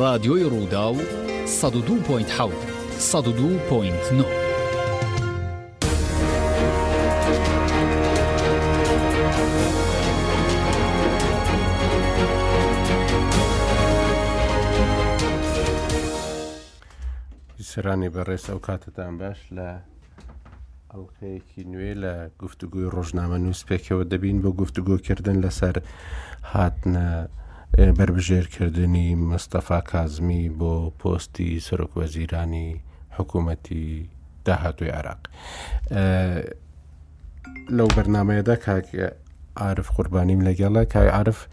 ڕادیۆی ڕووداو سەد و دوو پۆینت حەوت سەد و دوو پۆینت نۆ سرانی بەڕێز ئەو کاتتان باش لە ئەڵقەیەکی نوێ لە گفتوگۆی ڕۆژنامەنووس پێکەوە دەبین بۆ گفتوگۆکردن لەسەر هاتنە بەربژێرکردنی مستەفا کازمی بۆ پۆستی سەرۆک وەزیرانی حکوومەتی داهاتوی عێراق لەو بەرنمەیەدا کاک عرف قوربانیم لەگەڵە کای عرف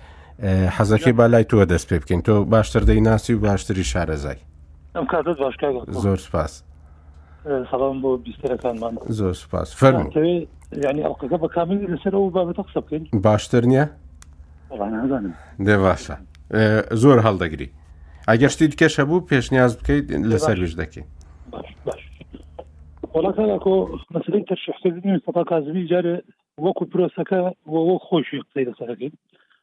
حەزەکەی با لای تۆ دەست پێ بکەین تۆ باشتر دەی ناسی و باشتری شارەزای ئەم کاتت باشکە زۆر سپاس. سەڵام بۆ بیستەرەکانمان زۆر سوپاس فەرمو ینی ئەڵلقەکە بە کاملی لەسەر ئەو بابەتە قسە بکەین باشتر نییە دێ باشە زۆر هەڵدەگری ئەگەر شتی کەش هەبوو پێشنیاز بکەیت لەسەر وش دەکەین وڵاتەکۆ مەسلەی تەرشحکردنی سەپا کازمی جارێ وەکو پرۆسەکە وەک خۆشی قسەی لەسەرەکەین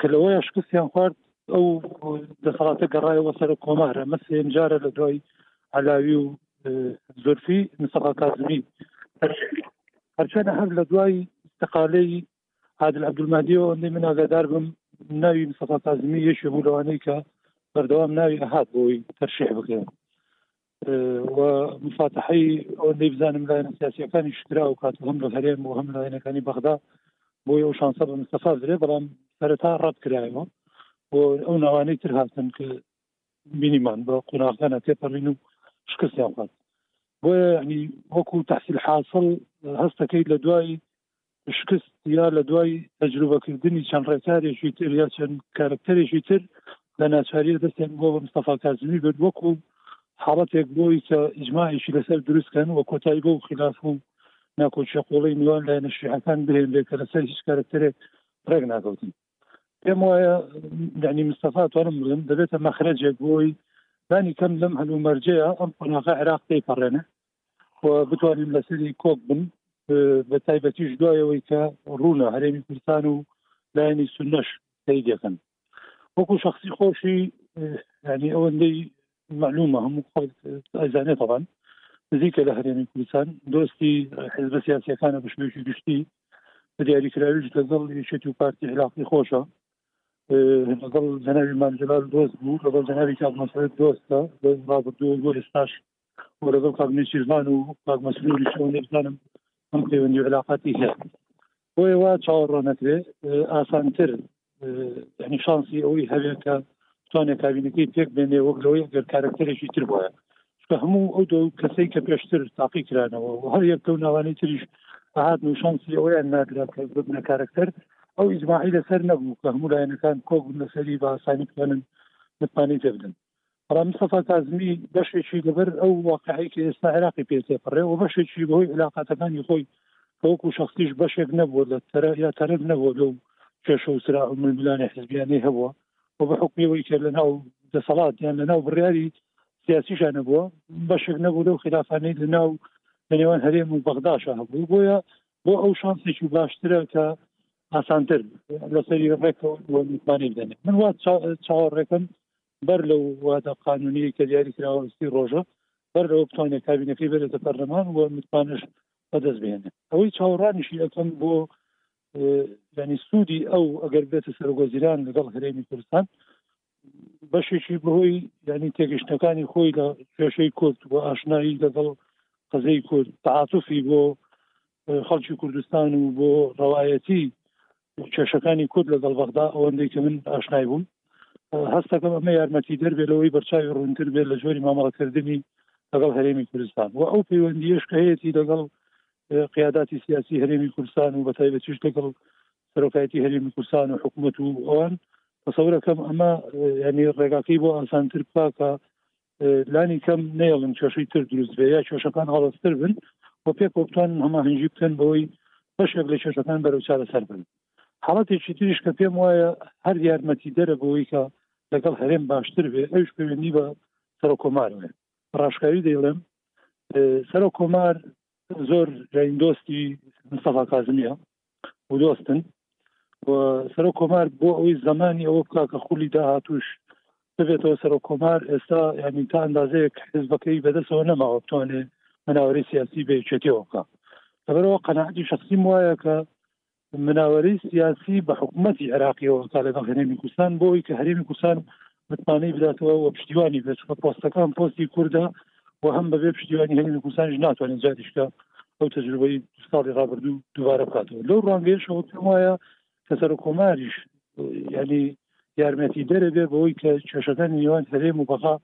کە لەوەیە شکستیان خوارد ئەو دەسەڵاتە گەڕایەوە سەر کۆمارە مە سێم جارە لە دوای علاوی و زۆرفی مسەقا کازمی هەرچەنە هەر لە دوای تقالەی عادل عبدمادیەوە ئەندی من ئاگادار بم ناوی مسەقا کازمی یەکی بوو لەوانەی کە بەردەوام ناوی ئەهات بۆی تەرشیح بکەن و مفاتحەی ئەوەندەی بزانم لایەنە سیاسیەکانی شکرا و کات هەم لە هەرێم و هەم لایەنەکانی بەغدا بۆ ئەو شانسە بە مستەفا درێ بەڵام سەرەتا ڕەت کرایەوە و ئەو ناوانەی تر هاتن کە بینیمان بە قۆناغدانە تێپەڕین و شکستیان خواست بۆیە ینی وەکو تحصیل حاصل هەستەکەی لە دوای شکست یا لە دوای تەجروبەکردنی چەند ڕێکارێکی تر یا چەند کارکتەرێکی تر لە ناچاریە دەستێن بۆ مستەفا کازمی بێت وەکو حاڵەتێک بۆی کە ئیجمماعیشی لەسەر دروستکەن و کۆتایی بۆ خلاف و ناکۆچە قوڵی نێوان لایەنە شیعەکان برێن لێ کە لەسەر هیچ کارکتەرێک ڕێک ناکەوتن پێم وایە دانی مستەفا توانم بڵێم دەبێتە مەخرەجێک بۆی دانی کەم لەم هەلو مەرجەیە ئەم قۆناغە عێراق پێی پەڕێنە و بتوانین لەسری کۆک بن بە تایبەتیش دوایەوەی کە ڕوونە هەرێمی کوردستان و لایەنی سنەش دەی دەکەن وەکو شخصی خۆشی ینی ئەوەندەی معلومە هەموو خەڵک ئەزانێت تەوان نزیکە لە هەرێمی کوردستان دۆستی حزب سیاسەکانە بە شوێکی گشتی بە دیاریکراویش لەگەڵ یەکێتی و پارتی عراقی خۆشە لەگەڵ جەناوی مامجلال دۆست بوو لەگەڵ جەناوی کاک مەسرەت دۆستە لە ڕابردوو بۆ ئێستاش وەرەگەڵ کاک نێچیرڤان و کاک مەسروری شەو نێبزانم ئەم پەیوەندی علااقاتی هەیە بۆیە وا چاوەڕۆ نەکرێ ئاسانتر یعنی شانسی ئەوەی هەوێت کە توانێت کابینەکەی پێک بێنێ وەک لەوەی گەر کارکتەرێکی تر بواە کە هەموو ئەو دو کەسەی کە پێشتر تاقی کرانەوە و هەر یەکە و ناوانی تریش هاات و شانسی ئەویان ناگرا کە ببنە کارکتەر ئەو ئیزماعی لەسەر نەبوو کە هەموو لایەنەکان کۆک لەسەری باسانی بکەنن متمانی پێ بدەن بەڵام مستەفا کازمی بەشێکی لەبەر ئەو واقعی کە ئێستا عێراقی پێ تێپەڕێ و بەشێکی بەهۆی علااقاتەکانی خۆی کەوەکو شخصیش بەشێک نەبووە لە تەرە یا تەرەف نەبووە لەو کێشە و سرا ململانە حزبیانەی هەبووە و بە حکمیەوەی کە لە ناو دەسەڵات یان لە ناو بڕیاری سیاسیشان نەبووە بەشێک نەبوو لەو خلافانەی لە ناو لە نێوان هەرێم و بەغداشە هەبوو بۆیە بۆ ئەو شانسێکی باشترە کە ئاسانتر لەسەری ڕێکەوەوانانی بدەنێ من وا چاوەڕێکم بەر لەو وادە قانونیەی کە دیاری کراوە سی ڕۆژە بەر لەوە بتوانێت کابینەکەی بێتە پەرلەمان و متمانش بەدەست بێنێ ئەوەی چاوەڕانیشی ئەەکەم بۆ ینی سوودی ئەو ئەگەر بێتە سەرۆگۆزیران لەگەڵ هەرێمی کوردستان بەشێکی بەهۆی ینی تێگەشتەکانی خۆی لە کێشەی کورد و ئاشنایی لەگەڵ قەزەی کورد تعاتفی بۆ خەڵکی کوردستان و بۆ ڕەوایەتی کێشەکانی کورد لەگەڵ بەغدا ئەوەندەی کە من ئاشنای بووم هەستەکەم ئەمە یارمەتی دەربێت لەوەی بەرچاوی ڕوونتر بێت لە جۆری مامەڵەکردنی لەگەڵ هەرێمی کوردستان و ئەو پەیوەندیش کە هەیەی لەگەڵ قیاداتی سیاسی هەرێمی کوردستان و بەتایبەتیش لەگەڵ سەرۆکایەتی هەرێمی کوردستان و حکوومەت و ئەوان تەسەورەکەم ئەمە ینی ڕێگاکەی بۆ ئاسانتر بکە لانی کەم نێڵن کێشەی تر دروست بێ یا کێشەکان هەڵستر بن و پێک وەبتوان هەماهنگی بکەن بۆی بەشێک لە کێشەکان بەرەو چارەسەر بن حاڵەتێکی تریش کە پێم وایە هەر یارمەتی دەرە بۆی کە لەگەڵ هەرێم باشتر بێ ئەوش پەیوەندی بە سەر کۆمار وێ ڕاشکاوی دەیڵێم سەر کۆمار زۆر جین دۆستی مستەفا کازمیە و دۆستن و سەرۆک کۆمار بۆ ئەوەی زمانی ئەوە بکە کە خولی داهاتوش ببێتەوە سەرۆک کۆمار ئێستا یعنی تا ئەندازەیەک حزبەکەی بەدەستەوە نەماوە بتوانێ مناوەری سیاسی بێچێتەوە بکە لەبەرەوە قەنەعاتی شخصیم وایە کە مناوەری سیاسی بە حکوومەتتی عێراقیەوە تا لەگەڵ هەرێمی کوردستان بۆی کە هەرێمی کوردستان متمانەی بداتەوە و پشتیوانی بێت چکە پۆستەکان پۆستی کوردە و هەم بەبێ پشتیوانی هەرێمی کوردستانیش ناتوانێت جاریشکە ئەو تەجروبەی ساڵی ڕابردوو دووبارە بکاتەوە لەو ڕوانگەیەشەوە پێم وایە کە سەر کۆماریش یعنی یارمەتی دەرەبێ بەوەی کە کێشەکانی نێوان هەرێم و بەغا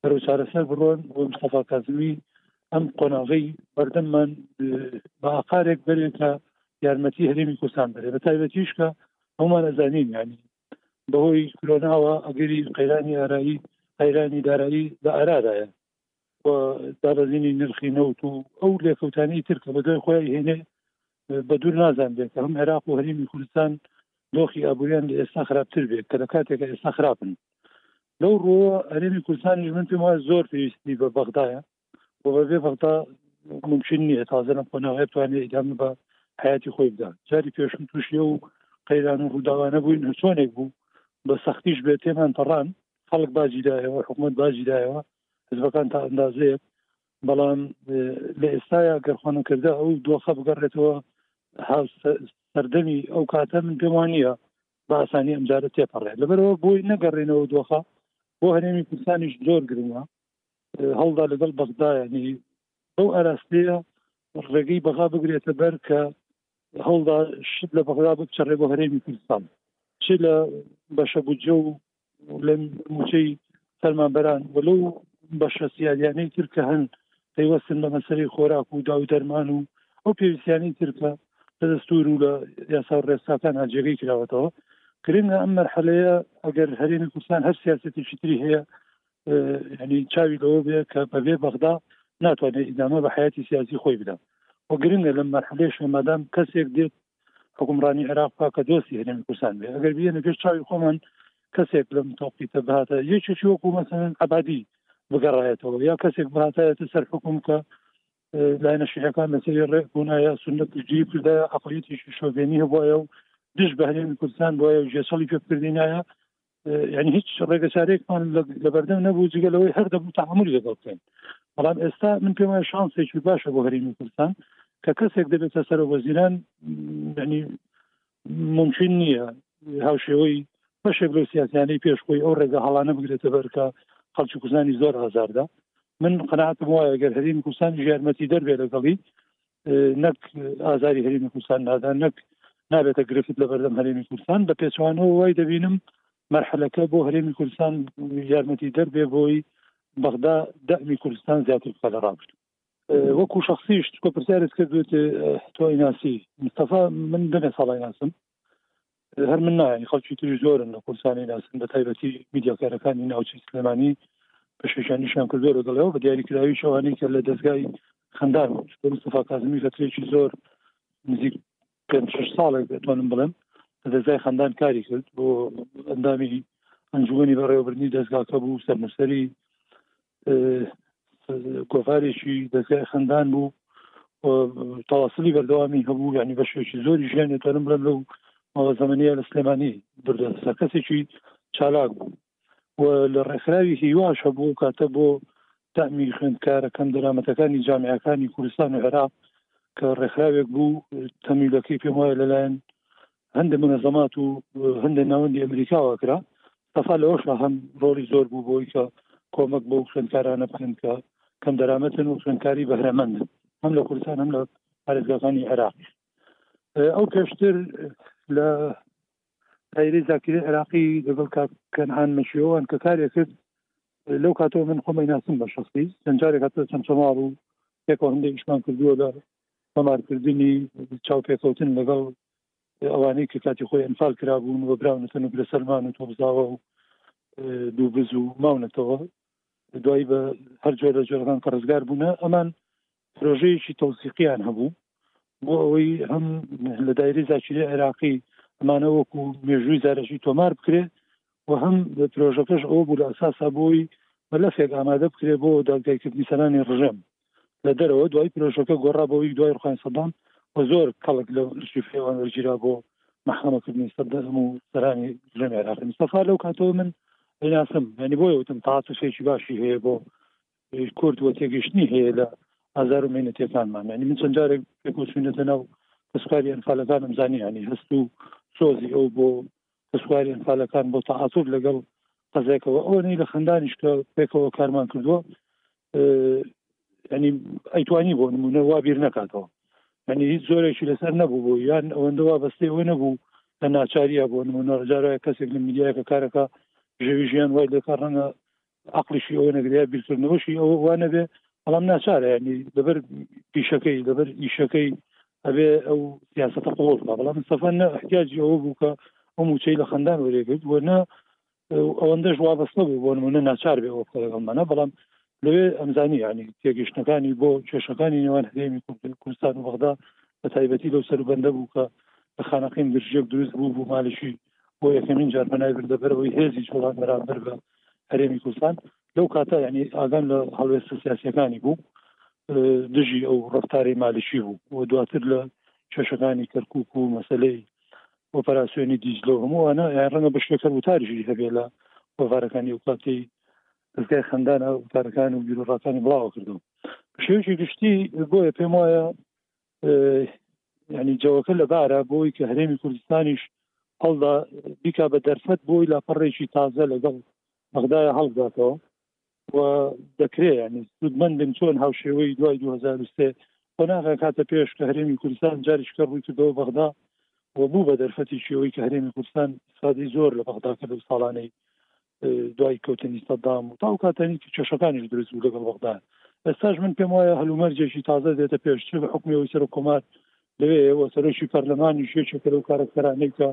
بەرەو چارەسەر بڕۆن بۆ مستەفا کازمی ئەم قۆناغی بەردەممان بە ئاقارێک بەرێتە یارمەتی هەرێمی کوردستان بەرێ بە تایبەتیشکە هەمان ئەزانین ینی بەهۆی کرۆناوە ئەگەری قەیرانی ئارایی قەیرانی دارایی لە ئارادایە و دابەزینی نرخی نەوت و ئەو لێکەوتانی ترکە بە دوای خۆی هێنێ بە دوور نازان بێت هەم عێراق و هەرمی کوردستان دۆخی ئابووریان لە ئێستا خراپتر بێت کە لە کاتێکە ئێستا خراپن لەو ڕۆوە هەرێمی کوردستانیش من پێم وایە زۆر پێویستی بە بەغدایە و بەبێ بەغدا ممکن نییە تازە لەم قۆناغە بتوانێت ئیدامە بە حیاتی خۆی بدا جاری پێشم تووشی و قەیران و ڕووداوانە بووین هەرچۆنێک بوو بە سەختیش بێت تێمان پەڕان خەڵک باجی دایەوە حکوومەت باجی دایەوە حزبەکان تا ئەندازەیەک بەڵام لە ئێستایا گەرخۆنە کردە ئەو دۆخە بگەڕێتەوە سەردەمی ئەو کاتە من پێم وانە باسانی ئەمجارە تێپەڕێت لەبەرەوە بۆی نەگەڕێنەوە دۆخە بۆ هەرێمی کوردستانیش زۆر گرنگە هەڵدا لەگەڵ بەغدایانی بەو ئاراستەیە ڕێگەی بەغا بگرێتە بەر کە هەڵدا شت لە بەغدا بچڕێ بۆ هەرێمی کوردستان چ لە بەشە بودجە و لە موچەی فەرمانبەران وەلو بەشە سیادیانەی تر کە هەن پەیوەستن بە مەسەری خۆراک و داو دەرمان و ئەو پێویستیانی ترکە لە دەستور و لە یاسا و ڕێساکان هاجێگەی کراوەتەوە گرنگە ئەم مەرحەلەیە ئەگەر هەرێمی کوردستان هەر سیاستی فیتری هەیە یعنی چاوی لەوە بێ کە بەبێ بەغدا ناتوانێت ئیدامە بە حیاتی سیاسی خۆی بدەم و گرنگە لەم مەرحلێش مادام کەسێک دێت حکومڕانی عێراق پاکە دۆستی هەرێمی کوردستان بێ ئەگەر بێنە پێش چاوی خۆمان کەسێک لەم تۆپیتە بهاتە یەکێکی وەکو مەسەن عبادی بگەڕایەتەوە یا کەسێک بهاتایەتە سەر حکوم کە لایەنە شیعەکان لەسەری ڕێک بوونایە سنت جی کردایە عقلیەتیشی شۆبێنی هەبواە و دش بەهرێن کوردستان بۆە و ژێسەڵی پێکردینایە یعنی هیچ ڕێگە چارێکمان لەبەردەم نەبوو جگە لەوەی هەر دەبوو تعاملی لەگەڵ بکەین بەڵام ئێستا من پێم وایە شانسێکی باشە بۆ هەرێمی کوردستان کە کەسێک دەبێتە سەر وەزیران ینی ممکن نییە هاوشێوەی بەشێک لەو سیاسیانەی پێشخۆی ئەو ڕێگە هەڵانە بگرێتە بەرکە خەڵکی کوردستانی زۆر ئازاردا من قەنعاتم وایە گەر هەریم کوردستان ژارمەتی دەربێ لەگەڵی نەک ئازاری هەرێمی کوردستان نادا نەک نابێتە گرفت لە بەردەم هەرێمی کوردستان بە پێچوانەوە وای دەبینم مەرحەلەکە بۆ هەرێمی کوردستان یارمەتی دەربێ بۆی بەغدا دەمی کوردستان زیاتر بکە لە ڕابرد وەکو شخصیش تۆ پرسیارت کردوێت تۆی ناسی مستەفا من بنێ ساڵی ناسم هەر من نایانی خەڵکی تری زۆرن لە کوردستانی ناسن بە تایبەتی میدیاکارەکانی ناوچەی سلێمانی پێشێشانیشیان کردۆرە دەڵێەوە بە دیاریکراوی شەوانی کە لە دەستگای خەندان مستەفا کازمی فترێکی زۆر نزیک پێ ساڵێک دەتوانم بڵێم لە دەستگای خەندان کاری کرد بۆ ئەندامی ئەنجومی بەڕێوەبردنی دەستگاکە بوو سەرنووسری گۆڤارێکی دەستگای خەندان بوو تەواسلی بەردەوامی هەبوو ینی بەشێکی زۆری ژیانی تۆرم بڵم لەو مەوە زمانە لە سلێمانی بردە سەر کەسێکی چالاک بوو و لە ڕێکخراوی هیواش هەبوو کاتە بۆ تامی خوێندکارەکەم دەرامەتەکانی جامعەکانی کوردستان و عێراق کە ڕێکخراوێک بوو تەمیلەکەی پێم وایە لەلایەن هەندێ مەنەزەمات و هەندێ ناوەندی ئەمریکاوە کرا تەفا لەوەشە هەم ڕۆڵی زۆر بوو بۆی کە کۆمەک بۆ خوێندکارانە بکەن کە کەم دەرامەتن و خوێندکاری بەهرەمەندن هەم لە کوردستان هەم لە پارێزگاکانی عێراق ئەو پێشتر لە تایری زاکری عێراقی لەگەڵ کەنعان مەشیەوەن کە کارێک کرد لەو کاتەوە من خۆمەی ناسم بە شخصی سنجارێک هاتە چەند چەماڵ و پێکەوە هەندێک شمان کردووە لە هەمارکردنی چاوپێکەوتن لەگەڵ ئەوانەی کە کاتی خۆی ئەنفال کرابوون و براونەتەن و لەسەرمان و تۆزاوە و دوو بز و ماونەتەوە دوایی بە هەر جۆر لە جۆرەکان کە ڕزگار بوونە ئەمان پرۆژەیەکی تەوسیقییان هەبوو بۆ ئەوەی هەم لە دایری زاکیری عێراقی ئەمانە وەکو مێژووی زارەکی تۆمار بکرێ و هەم پرۆژەکەش ئەوە بوو لە ئەساسا بۆی مەلەفێک ئامادە بکرێت بۆ داگدایکردنی سەرانی ڕژێم لە دەرەوە، دوای پرۆژەکە گۆڕا بۆی دوای ڕوخانی سەدام و زۆر کەڵک لە ئەرکی فێوان وەرگیرا بۆ مەحکەمەکردنی سەدام و سەرانی ڕژێم عێراقی مستەفا لەو کاتەوە من ئەیناسم یعنی بۆیە وتم تاعاتوفێکی باشی هەیە بۆ کورد و تێگەیشتنی هەیە لە ئازار و مینەتەکانمان یعنی من چەند جارێک پێکوچوینەتە ناو کەسکاری ئەنفالەکانم زانیانی هەست و سۆزی ئەو بۆ کە سواری ئەنفالەکان بۆ تەعاتوف لەگەڵ قەزێکەوە ئەوەنەی لە خەندانیش کە پێکەوە کارمان کردووە ینی ئەیتوانی بۆ نمونە وا بیر نکاتەوە ینی هیچ زۆرێکی لەسەر نەبوو بۆ یان ئەوەندەوا بەستێ ئەوە نەبوو لە ناچاریە بۆ نمونە ڕجارە کەسێک لە میدیایەکە کارەکە ژەوی ژیان وای لێکە ڕەنگە عەقڵیشی ئەوە نەگریا بیرکردنەوەشی ئەوە وا نەبێ بەڵام ناچارە ینی لەبەر پیشەکەی لەبەر ئیشەکەی ئەبێ ئەو سیاستە قوڵ بکە بەڵام مستەفا نە احتیاجی ئەوە بوو کە ئەو موچەی لە خەندان وەرێگرت وە نە ئەوەندەش وابەستە بوو بۆ نمونە ناچار بێ ئەوە لەگەڵمانە بەڵام لەوێ ئەمزانی ینی تێگەشتەکانی بۆ کێشەکانی نێوان هەرێمی کوردستان و بەغدا بە تایبەتی لەو سەر بەندە بوو کە لە خانەقین گرژێک دروست بوو بوو مالشی بۆ یەکەمین جار بەنای بردە بەرەوەی هێزی جوڵان بەرامبەر بە هەرێمی کوردستان لەو کاتە یعنی ئاگام لە هەڵوێستە سیاسەکانی بوو دژی ئەو ڕفتاری مالکی بوو و دواتر لە کێشەکانی کەرکک و مەسلەی ئۆپەراسسیۆنی دیزلۆ هەمووانە ڕەنگە بەشێکە وتاریشی هەبێ لە وەڤارەکانی وکاتی دەستگای خەندانە وتارەکان و بیرۆڕاکانی بڵاوە کردو شێوکی گشتی بۆیە پێم وایە یعنی جەوەکە لەبارە بۆی کە هەرێمی کوردستانیش هەڵدا بیکا بە دەرفەت بۆی لاپەڕێکی تازە لەگەڵ بەغدای هەڵداتەوە و دەکرێت ینی سودمەندن چۆن هاوشێوەی دوای 2023 قۆناغە کاتە پێش کە هەرێمی کوردستان جاریشکە ڕووی کردەوە بەغدا و بوو بە دەرفەتی شێوەی کە هەرێمی کوردستان سادی زۆر لە بەغداکە لەو ساڵانەی دوای کەوتنی سەدام و تاو کاتەنی کێشەکانیش دروست بوو لەگەڵ بەغدا ئێستاش من پێم وایە هەلومەرجێکی تازە دێتە پێش چ بە حکومەوەی سەر کۆمار لەوێ ئێوە سەرۆکی پەرلەمانی شێچێکە لەو کارەکتەرانەی کە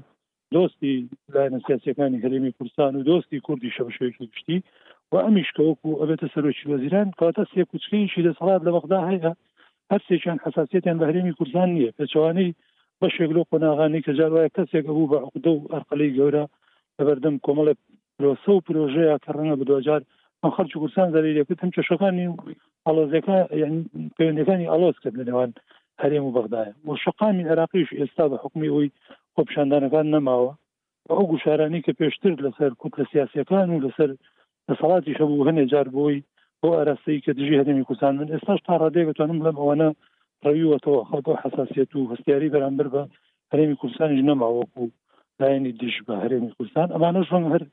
دۆستی لایەنە سیاسەکانی هەرێمی کوردستان و دۆستی کوردی شەبشێکی گشتی و ئەمیش کەوەکو ئەبێتە سەرۆکی وەزیران کاتە سێ کوچکەیشی دەسەڵات لە بەغدا هەیە هەرسێکیان حساسیتیان بە هەرێمی کوردستان نییە پێچوانەی بەشێک لەو قۆناغانی کە جار وایە کەسێک بوو بە عقدە و ئەرقەلەی گەورە لەبەردەم کۆمەڵێک پرۆسە و پرۆژەیە کە ڕەنگە بدۆجار ئەم خەرچ و قورسان زەری لەکرد هەم کێشەکانی و ئەڵۆزەکە پەیوەندەکانی ئەڵۆز کرد لە نێوان هەرێم و بەغدایە و شقامی عێراقیش ئێستا بە حکومی ئەوی خۆپشاندانەکان نەماوە ئەو گوشارانی کە پێشتر لەسەر کوتلە سیاسەکان و لەسەر دەسەڵاتیش هەبوو هەنێ جار بووی بۆ ئاراستەی کە دژی هەرێمی کوردستان من ئێستاش تا ڕادەیەک دەتوانم بڵێم ئەوانە ڕەویوەتەوە خەڵکۆ حساسیت و هەستیاری بەرامبەر بە هەرێمی کوردستانیش نەما وەکو لایەنی دژ بە هەرێمی کوردستان ئەمانەش ڕەنگ هەر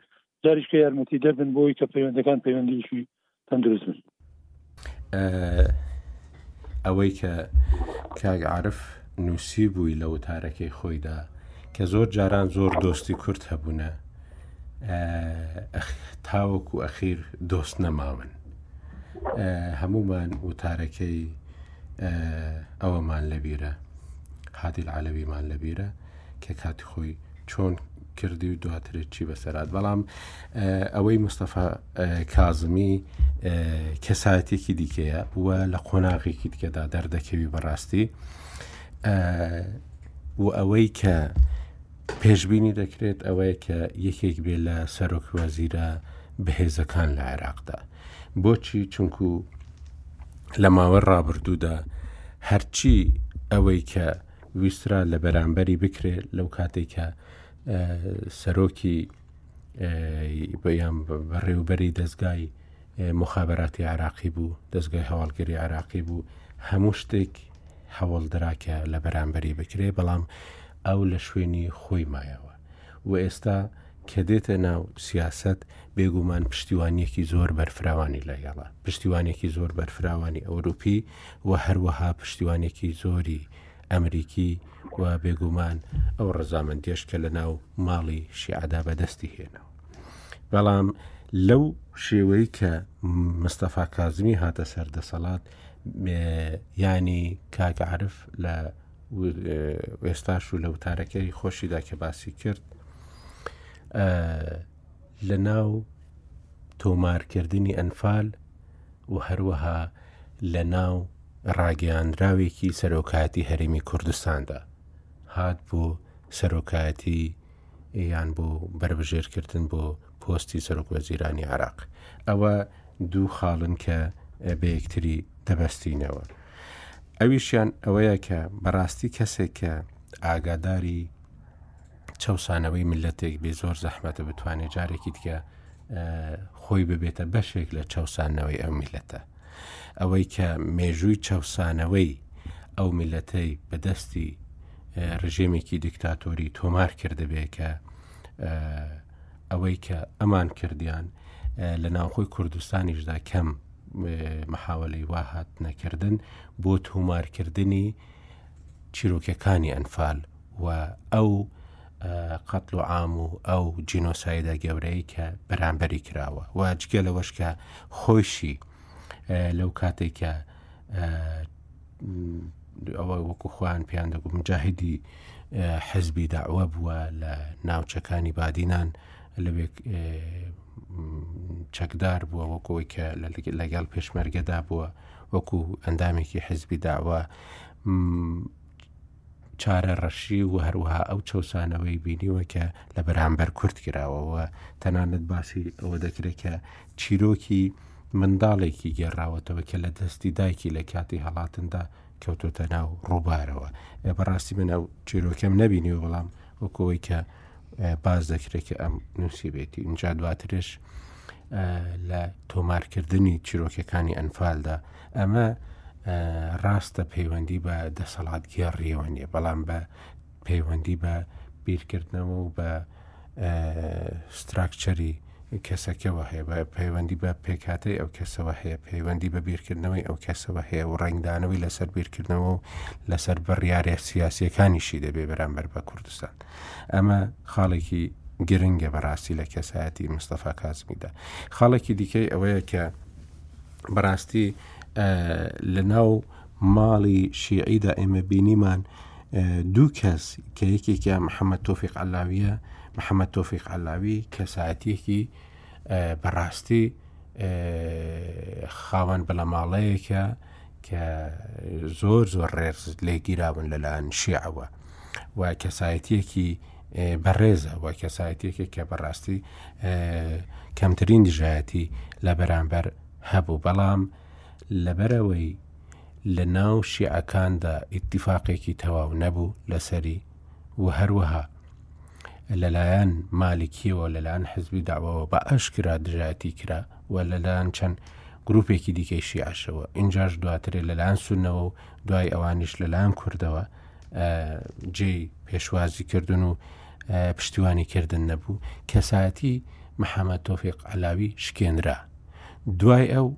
جاریشکە یارمەتی دەردن بۆی کە پەیوەندەکان پەیوەندیشی تەندروست بن ئەوەی کە کاک عرف نووسی بووی لە وتارەکەی خۆیدا کە زۆر جاران زۆر دۆستی کورت هەبوونە تاوەک و ئەخیر دۆست نەماون هەمومان وتارەکەی ئەوەمان لەبیرە حادیل عالەویمان لەبیرە کە کاتی خۆی چۆن کردی و دواترێت چی بەسەرات بەڵام ئەوەی مستەفا کازمی کەسایەتێکی دیکەیە و لە قۆناغێکی دیکەدا دەردەکەوی بەڕاستی و ئەوەی کە پێشببینی دەکرێت ئەوەیە کە یەکێک بێ لە سەرۆک وەزیرە بەهێزەکان لە عێراقدا بۆچی چونکو لە ماوە ڕابردوودا هەرچی ئەوەی کە ویسترا لە بەرامبەری بکرێ لەو کاتێک کە سەرۆکی بەیان بەڕێوبەری دەستگای مخابراتی عراقی بوو دەستگای هەواڵگەری عراقی بوو هەموو شتێک هەوڵدراکە لە بەرامبەری بکرێ بەڵام ئەو لە شوێنی خۆی مایەوە و ئێستا کە دێتە ناو سیاسەت بێگومان پشتیوانیەکی زۆر بەرفراوانی لە هێڵە پشتیوانێکی زۆر بەرفراوانی ئەوروپی و هەروەها پشتیوانێکی زۆری ئەمریکی و بێگومان ئەو ڕزامەندێش کە لە ناو ماڵی شیعدا بەدەستی هێنەوە بەڵام لەو شێوەی کە مستەفا کازمی هاتە سەر دەسەڵات ینی کاگەعرف لە ئێستاش و لە وتارەکەی خۆشیدا کە باسی کرد لە ناو تۆمارکردنی ئەنفال و هەروەها لە ناو ڕاگەیاندراوێکی سەرۆکایەتی هەرێمی کوردستاندا هات بۆ سەرۆکایەتی یان بۆ بەربژێرکردن بۆ پۆستی سەرۆک وەزیرانی عراق ئەوە دوو خاڵن کە بە یەکتری دەبەستینەوە ئەویشیان ئەوەیە کە بەڕاستی کەسێک کە ئاگاداری چەسانەوەی ملەتێک بێ زۆر زەحمەتە بتوانێت جارێکی دیکە خۆی ببێتە بەشێک لە چەسانەوەی ئەو میلەتە ئەوەی کە مێژووی چەسانەوەی ئەو میلەتەی بەدەستی ڕژێمێکی دیکتاتۆری تۆمار کردبێ کە ئەوەی کە ئەمان کردیان لە ناوخۆی کوردستانیشدا کەم محاوەلەی وا هاتنە کردن بۆ تۆمارکردنی چیرۆکەکانی ئەنفال و ئەو قەتل و عام و ئەو جینۆسایدە گەورەی کە بەرامبەری کراوە و جگە لەوەش کە خۆشی لەو کاتێک کە ئەوە وەکو خۆیان پێیان دەگو مجاهدی حزبی داوە بووە لە ناوچەکانی بادینان لەوێک چەکدار بووە وەکو ئەوەی کە لەگەڵ پێشمەرگەدا بووە وەکو ئەندامێکی حزبی داوە چارە ڕەشی و هەروەها ئەو چەسانەوەی بینیوە کە لە بەرامبەر کورت کراوەوە تەنانەت باسی ئەوە دەکرێت کە چیرۆکی منداڵێکی گێڕاوەتەوە کە لە دەستی دایکی لە کاتی هەڵاتندا کەوتۆتە ناو ڕووبارەوە بەڕاستی من ئەو چیرۆکەم نەبینیوە بەڵام وەکەوەی کە باز دەکرێت کە ئەم نووسیبێتی اینجا دواترش لە تۆمارکردنی چیرۆکەکانی ئەنفالدا ئەمە ڕاستە پەیوەندی بە دەسەڵات گێڕیەوە نیە بەڵام بە پەیوەندی بە بیرکردنەوە و بە ستراکچەری کەسەکەەوە هەیە بە پەیوەندی بە پێکاتەی ئەو کەسەوە هەیە پەیوەندی بە بیرکردنەوەی ئەو کەسەوە هەیە و ڕنگدانەوەی لەسەر بیرکردنەوە و لەسەر بڕیارە سیاسەکانیشی دەبێ بەرامبەر بە کوردستان ئەمە خاڵێکی گرنگە بەڕاستی لە کەسایەتی مستەفا کازمیدا خاڵێکی دیکەی ئەوەیە کە بەڕاستی لە ناو ماڵی شیعیدا ئێمە بینیمان دوو کەس کە یەکێکیان محەممەد تۆفیق عەلاویە محەممەد تۆفیق عەلاوی کەسایەتیەکی بەڕاستی خاوەن بنەماڵەیەکە کە زۆر زۆر ڕێز لێ گیرابن لەلایەن شیعەوە و کەسایەتیەکی بەڕێزە و کەسایەتێکی کە بەڕاستی کەمترین دژایەتی لە بەرامبەر هەبوو بەڵام لەبەرئەوەی لە ناو شیعەکاندا ئیتیفاقێکی تەواو نەبوو لەسەری و هەروەها لەلایەن مالکیەوە لەلایەن حزبی داواوە بە ئاشکرا دژایەتی کرا و لەلایەن چەند گروپێکی دیکەی شیعشەوە ئینجاش دواترێ لەلایەن سونەوە و دوای ئەوانیش لەلایەن کوردەوە جێی پێشوازی کردن و پشتیوانی کردن نەبوو کەسایەتی محەممەد تۆفیق علاوی شکێنرا دوای ئەو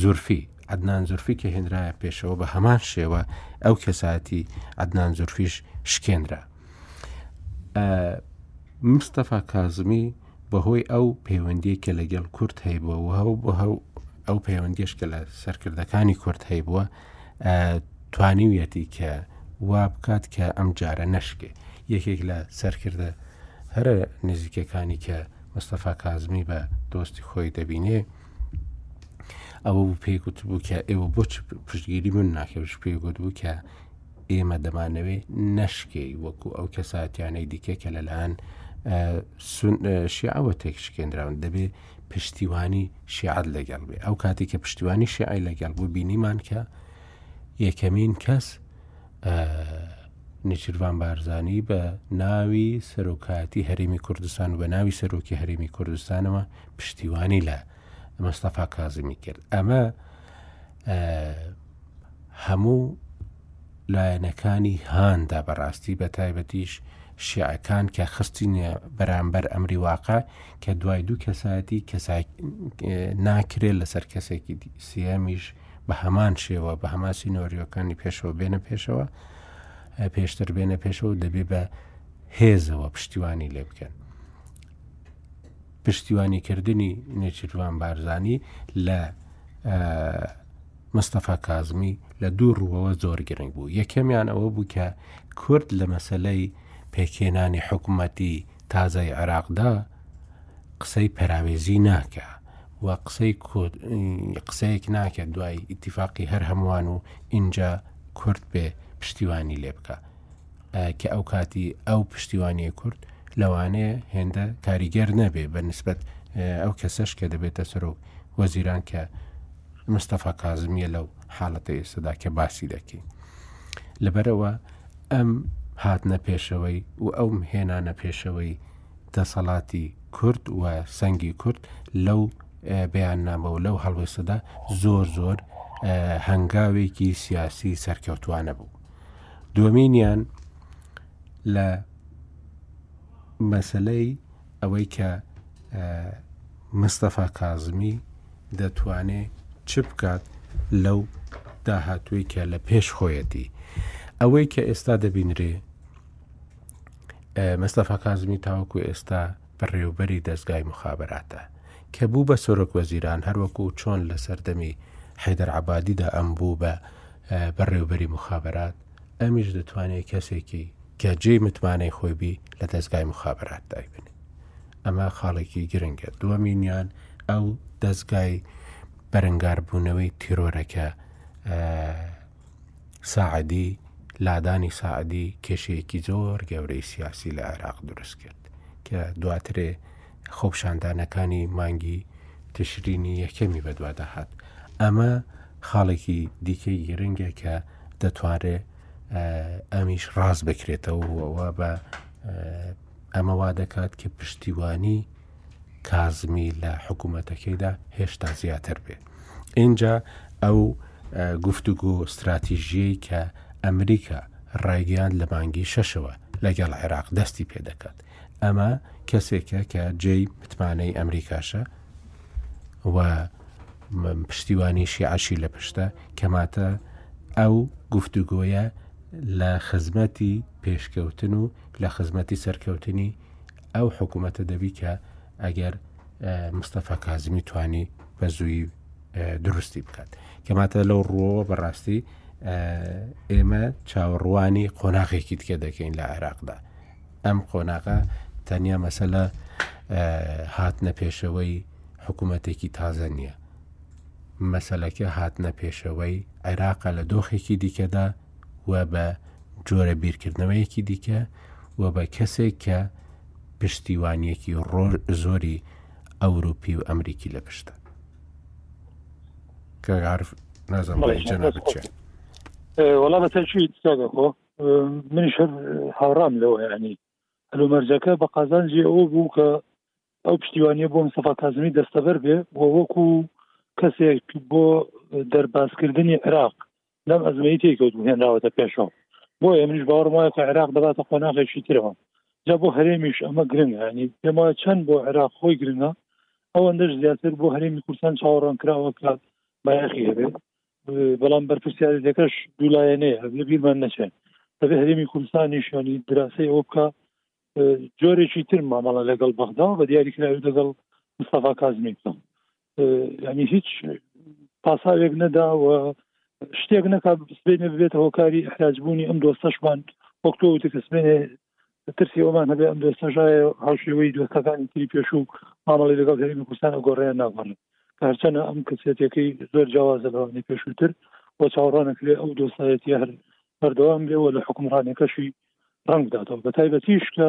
زورفی، عەدنان زورفی، کە هێنرایە پێشەوە بە هەمان شێوە ئەو کەسایەتی عەدنان زورفیش شکێنرا. مستەفا کازمی بەهۆی ئەو پەیوەندی کە لەگەڵ کورد هەیبووە و هەو بە هەو ئەو پەیوەندیش کە لە سەرکردەکانی کورد هەیبووە توانیویەتی کە وا بکات کە ئەم جارە نەشکێ یەکێک لە سەرکردە هەرە نزیکەکانی کە مستەفا کازمی بە دۆستی خۆی دەبینێ ئەوە بوو پێی گوتبوو کە ئێوە بۆ پشتگیری من ناکەوش پێی گوتبوو کە ئێمە دەمانەوێ نەشکێ وەکو ئەو کەساتیانەی دیکە کە لەلاەن شیعەوە تێک شکێنراون دەبێ پشتیوانی شیعات لەگەڵ بێ ئەو کاتی کە پشتیوانی شیعی لەگەڵ بوو بینیمان کە یەکەمین کەس نێچیرڤان بارزانی بە ناوی سەرۆکایەتی هەرێمی کوردستان و بە ناوی سەرۆکی هەرێمی کوردستانەوە پشتیوانی لە مەستەفا کازمی کرد ئەمە هەموو لایەنەکانی هاندا بەڕاستی بە تایبەتیش شیعەکان کە خستینە بەرامبەر ئەمری واقع کە دوای دوو کەسایەتی کەسای ناکرێت لەسەر کەسێکی سیامیش بە هەمان شێوە بە هەمان سینۆریۆکانی پێشەوە بێنە پێشەوە پێشتر بێنە پێشەوە دەبێ بە هێزەوە پشتیوانی لێ بکەن پشتیوانیکردنی نێچیروان بارزانانی لە مستەفا کازمی لە دوو ڕووەوە زۆر گرنگ بوو یەکەمیان ئەوە بوو کە کورد لە مەسلەی پێکێنانی حکوومەتی تازای عێراقدا قسەی پەراوێزی ناکە و قسەی کورد قسەیەک ناکرد دوای ئیتیفاقی هەر هەمووان و ئینجا کورد بێ پشتیوانی لێ بکە کە ئەو کاتی ئەو پشتیوانی کورد لەوانەیە هێندە کاریگەر نەبێ بە نسبت ئەو کەسەش کە دەبێتە سەرۆک وەزیران کە مستەفا کازمیە لەو حاڵەتە ئێستادا کە باسی دەکەین لەبەرەوە ئەم هاتنە پێشەوەی و ئەوم هێنانە پێشەوەی دەسەڵاتی کورد و سەنگی کورد لەو بەیاننامە و لەو هەڵوێستەدا زۆر زۆر هەنگاوێکی سیاسی سەرکەوتوانە بوو دومینیان لە مەسلەی ئەوەی کە مستەفا کازمی دەتوانێ چ بکات لەو داهاتووی کە لە پێش خۆیەتی ئەوەی کە ئێستا دەبینرێ مستەفا کازمی تاوەکو ئێستا بەڕێوبەری دەستگای مخابراتە کە بوو بە سۆرۆک وەزیران هەروەکو چۆن لە سەردەمی حیدەر عبادیدا ئەم بوو بە بەڕێوبەری مخابرات ئەمیش دەتوانێت کەسێکی کە جێ متمانەی خۆی بی لە دەستگای مخابرات دایبن ئەمە خاڵێکی گرنگە دووەمینیان ئەو دەستگای بەرەنگاربوونەوەی تیرۆرەکە سەعدی، لادانی سەعدی کێشەیەکی زۆر گەورەی سیاسی لە عێراق دروست کرد کە دواترێ خۆپشاندانەکانی مانگی تشرینی یەکەمی بەدواداهات ئەمە خاڵێکی دیکەی گرنگە کە دەتوانرێ ئەمیش ڕاست بکرێتەوەەوە بە ئەمە وا دەکات کە پشتیوانی کازمی لە حکوومەتەکەیدا هێشتا زیاتر بێ ئینجا ئەو گفتوگۆ استراتیژیەی کە ئەمریکا ڕایگەیان لە مانگی شەشەوە لەگەڵ عێراق دەستی پێ دەکات ئەمە کەسێکە کە جێی متمانەی ئەمریکاشە و پشتیوانی شیعشی لە پشتە کەماتە ئەو گفتوگۆیە لە خزمەتی پێشکەوتن و لە خزمەتی سەرکەوتنی ئەو حکوومەتە دەبی کە ئەگەر مستەفا کازمی توانی بە زووی دروستی بکات کەماتە لەو ڕوەوە بەڕاستی ئێمە چاوەڕوانی قۆناغێکی تکە دەکەین لە عێراقدا ئەم قۆناغا تەنیا مەسەلە هاتنە پێشەوەی حکوومەتێکی تازە نییە مەسلەکە هاتنە پێشەوەی عێراقە لە دۆخێکی دیکەدا و بە جۆرە بیرکردنەوەیەکی دیکە و بە کەسێک کە پشتیوانیەکی ڕۆژ زۆری ئەوروپی و ئەمریکی لە پشتە کەگارف نازم وەڵا بە تەچویت ساگەخۆ منیش هاڕام لەوە ینی هەلو مەرجەکە بە قازانجی ئەوە بوو کە ئەو پشتیوانیە بۆم سەفا کازمی دەستەبەر بێ و وەکو کەسێک بۆ دەربازکردنی عراق لەم ئەزمەی تێکەوت هێنراوەتە پێشەوە بۆ ئێمنیش باوەڕم وایە کە عێراق دەباتە قۆناغێکی ترەوە جا بۆ هەرێمیش ئەمە گرنگ هەنی پێما چەند بۆ عێراق خۆی گرنگە ئەوەندەش زیاتر بۆ هەرێمی کوردستان چاوەڕوان کراوە کە بایەخی هەبێت بەڵام بەرپسیارەتەکەش دوولایەنەیە لە بیرمان نەچێت دەبێت هەرێمی کوردستان نیشانی دراسی ئەوە بکە جۆرێکی تر مامەڵە لەگەڵ بەغدا و بە دیاریکراوی لەگەڵ مستەفا کازمی بکەم ینی هیچ پاساوێک نەدا و شتێک نەکا بستێنێ ببێت هۆکاری احراجبوونی ئەم دۆستەشمان وەکتۆ وتی کە سبێنێ ترسی ئەومان هەبێ ئەم دۆستەژایە هاوشێوەی دۆستەکانی تری پێش و مامەڵی لەگەڵ هەرمی کوردستان گۆڕیان ناگۆڕن هەرچەنە ئەم کەسێتەکەی زۆر جیاوازە لەوانی پێشووتر و چاوەڕانەکرێ ئەو دۆستایەتی هەر بەردەوام بێەوە لە حکومڕانەکەشی ڕنگداتەوە بە تایبەتیش کە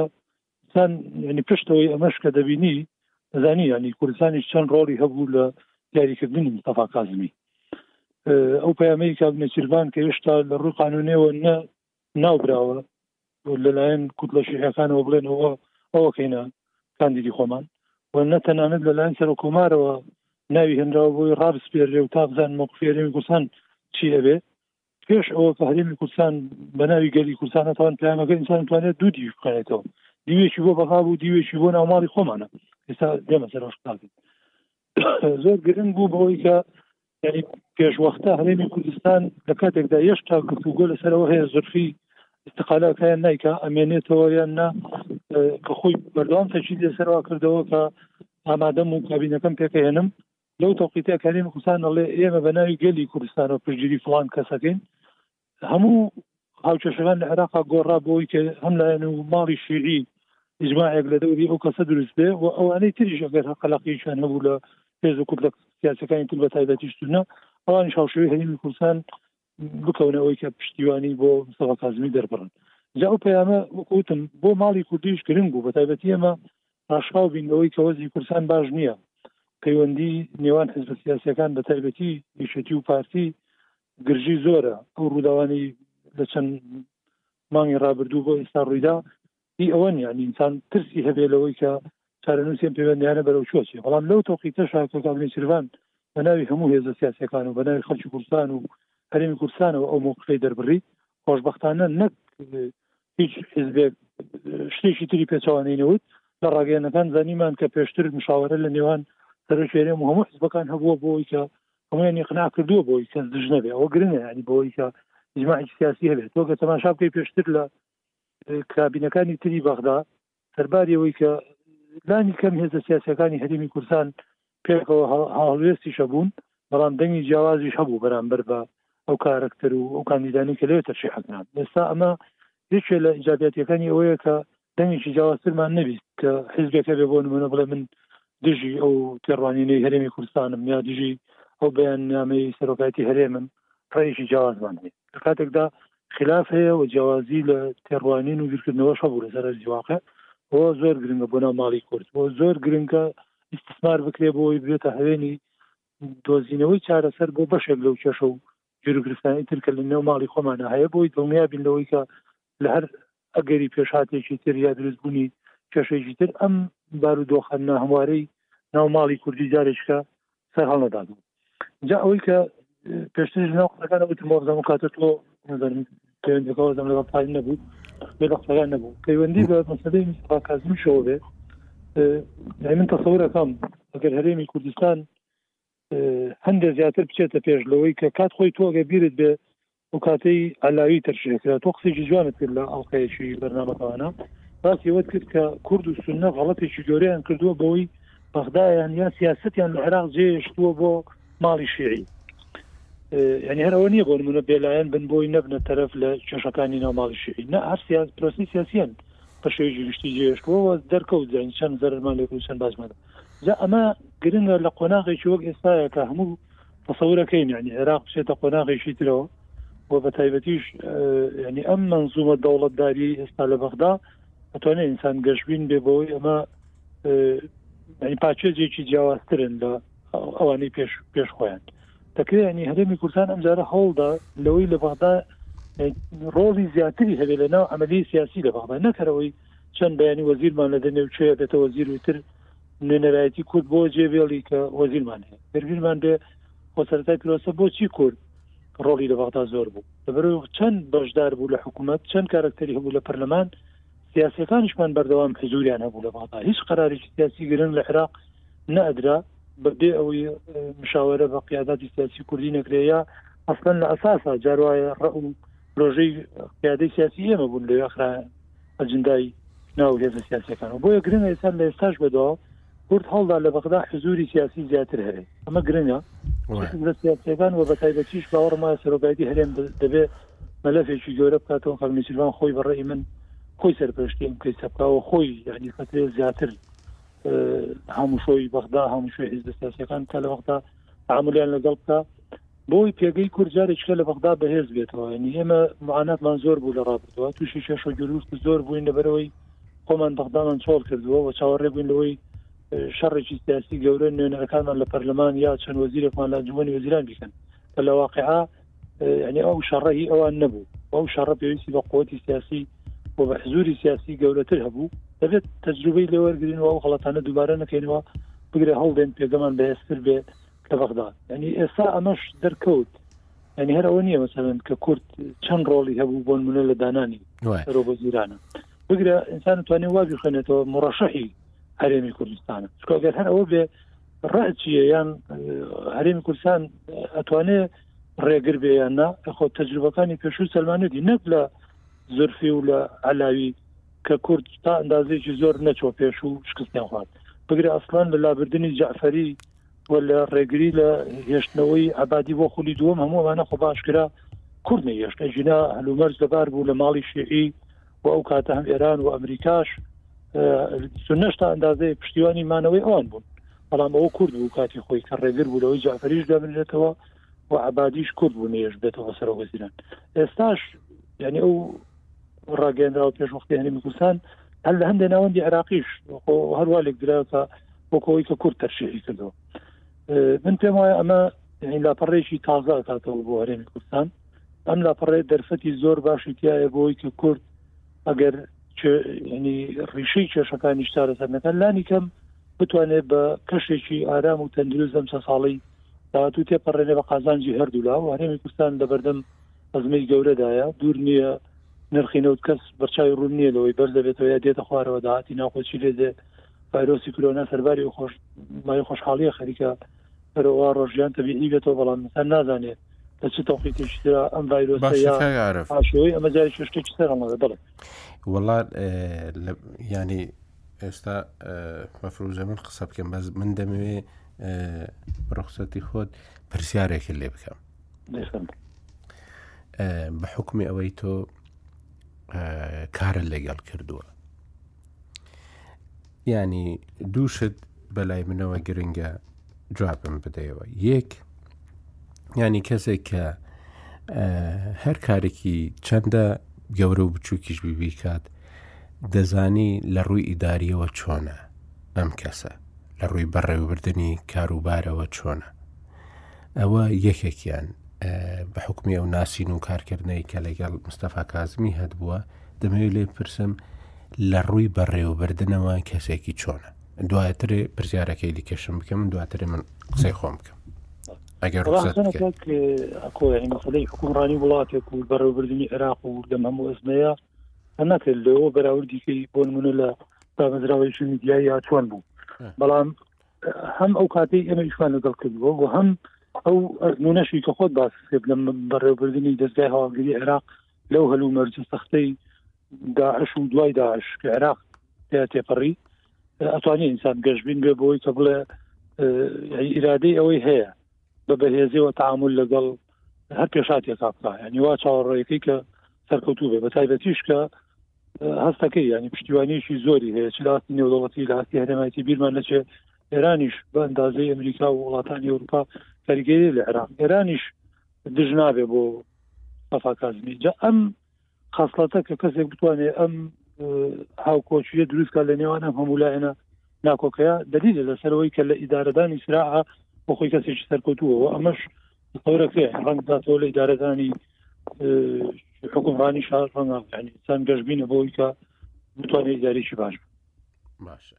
کوردستان یعنی پشتەوەی ئەمەش کە دەبینی دەزانی یعنی کوردستانیش چەند ڕۆڵی هەبوو لە دیاریکردنی مستەفا کازمی ئەو پەیامەی کاک نێچیربان کە هێشتا لە ڕووی قانونێەوە نە ناوبراوە لەلایەن کوت لە شیعەکانەوە بڵێن ئەوە ئەوەکەینە کاندیدی خۆمان و نە تەنانەت لەلایەن سەر کۆمارەوە ناوی هێنراوە بۆی ڕابسپێرێ و تابزان مەقفێرێن گوسان چی ئەبێ پێش ئەوە کە هەرێمی کوردستان بە ناوی گەلی کوردستان ناتوان پامەکە ئینسان توانێت دوو دیش بکەێتەوە دیوێکی بۆ بەغا بوو دیوێکی بۆ ناوماڵی خۆمانە ئێستا دێمە سەرۆش قاکە زۆر گرنگ بوو بەوەی کە یعنی پێشوەختە هەرێمی کوردستان لە کاتێکدا یەشتا گفتوگۆ لەسەرەوە هەیە زرفی استقالەکەیان نیکە ئەمێنێتەوە یان نا کە خۆی بەردەوام تەچی لەسەروا کردەوە کە ئامادەم و کابینەکەم پێکەێنم لەو تەوقیتە کەریم قسان دەڵێ ئێمە بە ناوی گەلی کوردستانەوە پشگیری فلان کەسەکەین هەموو هاوچەشەکان لە عێراقا گۆڕا بۆی کە هەم لایەن و ماڵی شیعی ئیجماعێک لە دەوری ئەو کەسە دروست بێ و ئەوانەی تریش ئەگەر هەقلقی شوێن هەبوو لە هێز و کورد لە سیاسەکانی تر بە تایبەتی شتونە ئەوان شاوشوی هەرمی کوردستان بکەونە ئەوەی کە پشتیوانی بۆ مستەفا کازمی دەربڕن جا ئەو پەیامە وەکوتم بۆ ماڵی کوردیش گرنگ بوو بە تایبەتی ئێمە ڕاشکاو بین لەوەی کە وەزی کورسان باش نییە پەیوەندی نێوان حزب سیاسەکان بە تایبەتی یشەتی و پارتی گرژی زۆرە ئەو ڕووداوانی لە چەند مانگی ڕابردوو بۆ ئێستا ڕوویدا هی ئەوە نیە ئینسان ترسی هەبێ لەوەی کە چارەنووسیان پەیوەندیانە بەرەو چۆ چێ بەڵام لەو تۆقیتەشا کە کاک نێچیرڤان بە ناوی هەموو هێزە سیاسیەکان و بە ناوی خەڵکی کوردستان و هەرێمی کوردستانەوە ئەو موقفەی دەربڕی خۆشببختانە نەک هیچ حزبێک شتێکی تری پێچوانەی نەوت لە ڕاگەیانەکان زانیمان کە پێشتر مشاورە لە نێوان سەرۆکێرێ و هەموو حزبەکان هەبووە بۆی کە هەمویان یقنا کردووە بۆی کەس دژ نەبێ ئەوە گرنگە ینی بۆی کە جماعی سیاسی هەبێت تۆگە تەماشا بکەی پێشتر لە کابینەکانی تری بەغدا سەرباری ئەوەی کە لانی کەم هێزە سیاسەکانی هەرمی کوردستان پێکەوە هاڵوێستی شەبوون بەڵام دەنگی جیاوازیش هەبوو بەرامبەر بە ئەو کارەکتەر و ئەو کاندیدانی کە لێ تەرشی حەکنان ئێستا ئەمە یەکێ لە ئیجاباتیەکانی ئەوەیە کە دەنگێکی جیاوازترمان نەبیست کە حزبێکە بێ بۆ نمونە بڵێ من دژی ئەو تێڕوانینەی هەرێمی کوردستانم یا دژی ئەو بەیان نامەی سەرۆکایەتی هەرێمم ڕێیەکی جیاوازمان هەیە لە کاتێکدا خلاف هەیە و جیاوازی لە تێڕوانین و بیرکردنەوە شەبوو لەسەر زیواقع بۆ زۆر گرنگە بۆ ناو ماڵی کورد بۆ زۆر گرنگە ئیسمار بکرێ بۆی بێتە هەوێنی دۆزینەوەی چارەسەر بۆ بەشێک لەو کێشە و جروگرفتانی ترکە لە نێو ماڵی خۆمانە هەیە بۆی دڵنیابین لەوەی کە لە هەر ئەگەری پێشهاتێکی تر یا دروستبوونی کێشەیەکی تر ئەم بارودۆخە ناهموارەی ناو ماڵی کوردی جارێکە سەر هەڵنەدابوو جا ئەوەی کە پێشتر ناو قەکانە وتم وەزەم کاتە تۆ نظرم پەیوەندەکەەوە دەم لەگەڵ پای نەبوو لە بەخسەکان نەبوو پەیوەندی بە مەسەدەی مستڕاکازمیشەوە بێ یعنی من تەسەورەکەم ئەگەر هەرێمی کوردستان هەندێک زیاتر بچێتە پێش لەوەی کە کات خۆی تۆگە بیرت بێ ئەو کاتەی علاوی تەرشەکرا تۆ قسێکی جوانت کرد لە ئەڵلقەیەکی بەرنمەکانە باسی ئەوەت کرد کە کورد و سنە غەڵەتێکی گەوریان کردووە بەوەی بەغدایان یا سیاستیان لە عێراق جێشتووە بۆ ماڵی شیعی ینی هەرەوە نییە بۆ منە بێلایەن بن بۆی نەبنە تەرەف لە کێشەکانی ناو ماڵی شیعی نە هەر سیاز پرۆسی سیاسیان بە شێوەیەکی گشتی جێشتوەوە دەرکەوت زین چەند زەرمان لێکوسەن بازمانە جا ئەمە گرنگە لە قۆناغێکی وەک ئێستاە کە هەموو تەسەورەکەین یعنی عێراق بچێتە قۆناغێکی ترەوە و بە تایبەتیش یعنی ئەم منزومە دەوڵەتداری ئێستا لە بەغدا ئەتوانێت ئینسان گەشببین بێ بەوەی ئەمە پاچێزێکی جیاوازترن لە ئەوانەی پێش پێش خۆیان دەکرێت ینی هەرێمی کوردستان ئەمجارە هەوڵدا لەوەی لە بەغدا ڕۆڵی زیاتری هەبێت لە ناو عملی سیاسی لە بەغدا نەکەرەوەی چەند بەیانی وەزیرمان لە دەنێ و چێ بێتەوە زیروتر نوێنەرایەتی کورد بۆ جێ بێڵی کە وەزیرمان هەیە دەربیرمان بێ خۆ سەرەتای پلۆسە بۆچی کورد ڕۆڵی لە بەغدا زۆر بوو لەبەرو چەند بەشدار بوو لە حکوومەت چەند کارکتەری هەبوو لە پەرلەمان سیاسەکانیشمان بەردەوام حزوریان هەبوو لە بەغدا هیچ قراری سیاسی گرنگ لە عراق نەدرا بەبێ ئەوەی مشاورە بە قیاداتی سیاسی کوردی نەکرێ یا ئەسلەن لە ئەساسا جاروایە ڕ و پرۆژەی قیادەی سیاسی ئێمە بوون لە یاخرایان ئەجندای ناو هێزە سیاسەکان و بۆیە گرنگە ئێستا لە ئێستاش بەدەوا کورد هەوڵدا لە بەغدا حزوری سیاسی زیاتر هەبێت ئەمە گرنگە لە سیاسەکان و بەتایبەتیش باوەڕمە سەرۆکایتی هەرێم دەبێت مەلەفێکی گەورە بکاتەوە کاکنیسیروان خۆی بەڕێی من خۆی سەرپشتی ئەم کەیسە بکەوە خۆی یعنی فترێ زیاتر هەمووشۆی بەغدا هەمووشۆی حزب سیاسەکان کە لە وەختا عملیان لەگەڵ بکە بۆی پێگەی کورد جارێکیتر لە بەغدا بەهێز بێتەوە یانی ئێمە معاناتمان زۆر بوو لە ڕابردووە تووشی کێشە و گرفت زۆر بووین لەبەرەوەی خۆمان بەغدامان چۆڵ کردووە و چاوەڕێ بووین لەوەی شەڕێکی سیاسی گەورە نوێنەرەکانمان لە پەرلەمان یا چەند وەزیرێکمان لە ئەنجومەنی وەزیران بیکەن کە لە واقعا یعنی ئەو شەڕە هی ئەوان نەبوو ئەو شەڕە پێویستی بە قوتی سیاسی و بە حزوری سیاسی گەورەتر هەبوو دەبێت تەجروبەی لێوەرگرین و ئەو غڵەتانە دووبارە نەکەینەوە بگرە هەڵدێن پێگەمان بەهێزتر بێ لە بەغداد ینی ئێستا ئەمەش دەرکەوت ینی هەر ئەوە نییە مەسەن کە کورد چەند ڕۆڵی هەبوو بۆن منە لە دانانی سەرۆ بۆ زیرانە بگرە ئینسان توانێت وابی خوێنێتەوە مڕەشەحی هەرێمی کوردستانە چکگەر هەر ئەوە بێ ڕەچیە یان هەرێمی کوردستان ئەتوانێ ڕێگر بێ یان نا خۆ تەجروبەکانی پێشوو سلمانێتی نەک لە زرفی و لە علاوی کە کورد تا ئەندازێکی زۆر نەچۆ پێش و شکستیان خوارد بگرە ئەسلان لە لابردننی جعفری و لە ڕێگری لە هێشتنەوەی عبادی بۆ خولی دووەم هەموو ئەمانە خۆ باشکرا کورد نەهێشت ئەجینا هەلومەرج لەبار بوو لە ماڵی شێعی و ئەو کاتە هەم ئێران و ئەمریکاش سنەش تا ئەندازەیە پشتیوانی مانەوەی ئەوان بوون بەڵام ئەوە کورد بوو کاتی خۆی کە ڕێگر بوو لەوەی جعفریش دابنێتەوە و عبادیش کورد بوو نێژ بێتەوە بە سەرۆک وەزیران ئێستاش یعنی ئەو ڕاگەێنراوە پێش وەختی هەرمی کوردستان هەر لە هەندێک ناوەندی عراقیش هەروە لێک درراوە وەکەوەی کە کورد تەرشیحی کردەوە من پێم وایە ئەمە لاپەڕێکی تازە کاتەوە بۆ هەرێمی کوردستان ئەم لاپەڕێ دەرفەتی زۆر باشی تایە بۆی کە کورد ئەگەر ینی ڕیشەی کێشەکانی شارەسەرەکان لانی کەم بتوانێت بە کەشێکی ئارام و تەندروست ئەم چە ساڵی داهاتوو تێپەڕێنێ بە قازانجی هەردوولا و هەرێمی کوردستان لەبەردەم ئەزمەی گەورەدایە دوور نییە نرخی نەوت کەس بەرچوی ڕوون نییە لەوەی بەر دەبێتەوە یا دێتە خوارەوە داهاتی ناوخۆچی لێ دێ ڤایرۆسی کرۆنا سەرباری خۆش مای خۆشحاڵیە خەریکە بەرەوە ڕۆژیان تەبیعی بێتەوە بەڵام ئینسان نازانێت لە چ تەوقیتێکی ترا ئەم ڤایرۆسە باشە یا کاک عارف ئاشەوەی ئەمە جاری شتێکی سەرەڵەوە بڵێ والله اه، لە- یعنی ئێستا مەفروزە من قسە بکەم بەس من دەمەوێ ڕخسەتی خۆت پرسیارێکە لێ بکەم بە حکومی ئەوەی تۆ کارە لەگەڵ کردووە ینی دووشت بەلای منەوە گرنگە جوابم بدەیەوە یەک ینی کەسێک کە هەر کارێکی چەندە گەورە و بچووکیش ببیکات دەزانی لە ڕووی ئیداریەوە چۆنە ئەم کەسە لە ڕووی بەڕێوەبردننی کاروبارەوە چۆنە ئەوە یەکێکیان بە حکومی ئەو ناسین و کارکردنەی کە لەگەڵ مستەفا کازمی هەبووە دەمەوێت لێ پرسم لە ڕووی بەڕێوەبردنەوە کەسێکی چۆنە دواترێ پرسیارەکەی دیکەشم بکەم دواترێ من قسەی خۆم بکەم ئەگەرکۆی مەسلەی حکومڕانی وڵاتێک و بەڕێوبردننی عێراق و لەم هەموو ئەزمەیە نەکرد لەوە بەراوردیکەی بۆ نمونە لە دامەزراوەیشی میدیایی یا چۆن بوو بەڵام هەم ئەو کاتی ئێمە ئیشمان لەگەڵ کردووە و هەم ئەو ئەزمونەشی کە خۆت باس لە بەڕێوبردننی دەستگای هەواڵگری عێراق لەو هەلومەرجە سەختەی داعش و دوای داعش کە عێراق تێپەڕی ئەتوانێت ئینسان گەشبین بێ بۆی کە بڵێ ئیرادەی ئەوەی هەیە بە بەهێزیەوە تعامل لەگەڵ هەر پێشاتێک کاکە ینی وا چاوەڕێەکەی کە سەرکەوتوو بێ بە تایبەتیش کە هەستەکەی ینی پشتیوانیشی زۆری هەیە چ لاستی نێودەڵەتی لاستی هەرێمایەتی بیرمان نەچێ ئێرانیش بە ئەندازەی ئەمریکا و وڵاتانی ئەوروپا کاریگەری لە عێراق ئێرانیش دژ نابێ بۆ سەفا کازمی جا ئەم خاصلاتە کە کەسێک بتوانێت ئەم هاوکۆچیە دروستکە لە نێوان ئەم هەموو لایەنە ناکۆکەیە دلیل لەسەرەوەی کە لە ئیدارەدانی سراعە بۆ خۆی کەسێکی سەرکەوتووەوە ئەمەش تەورەکرێ ڕەنگداتەوە لە ئیدارەدانی حکومڕانی شار ڕەنگانی سان گەشببینە بۆی کە بتوانێت ئیدارێکی باش باشە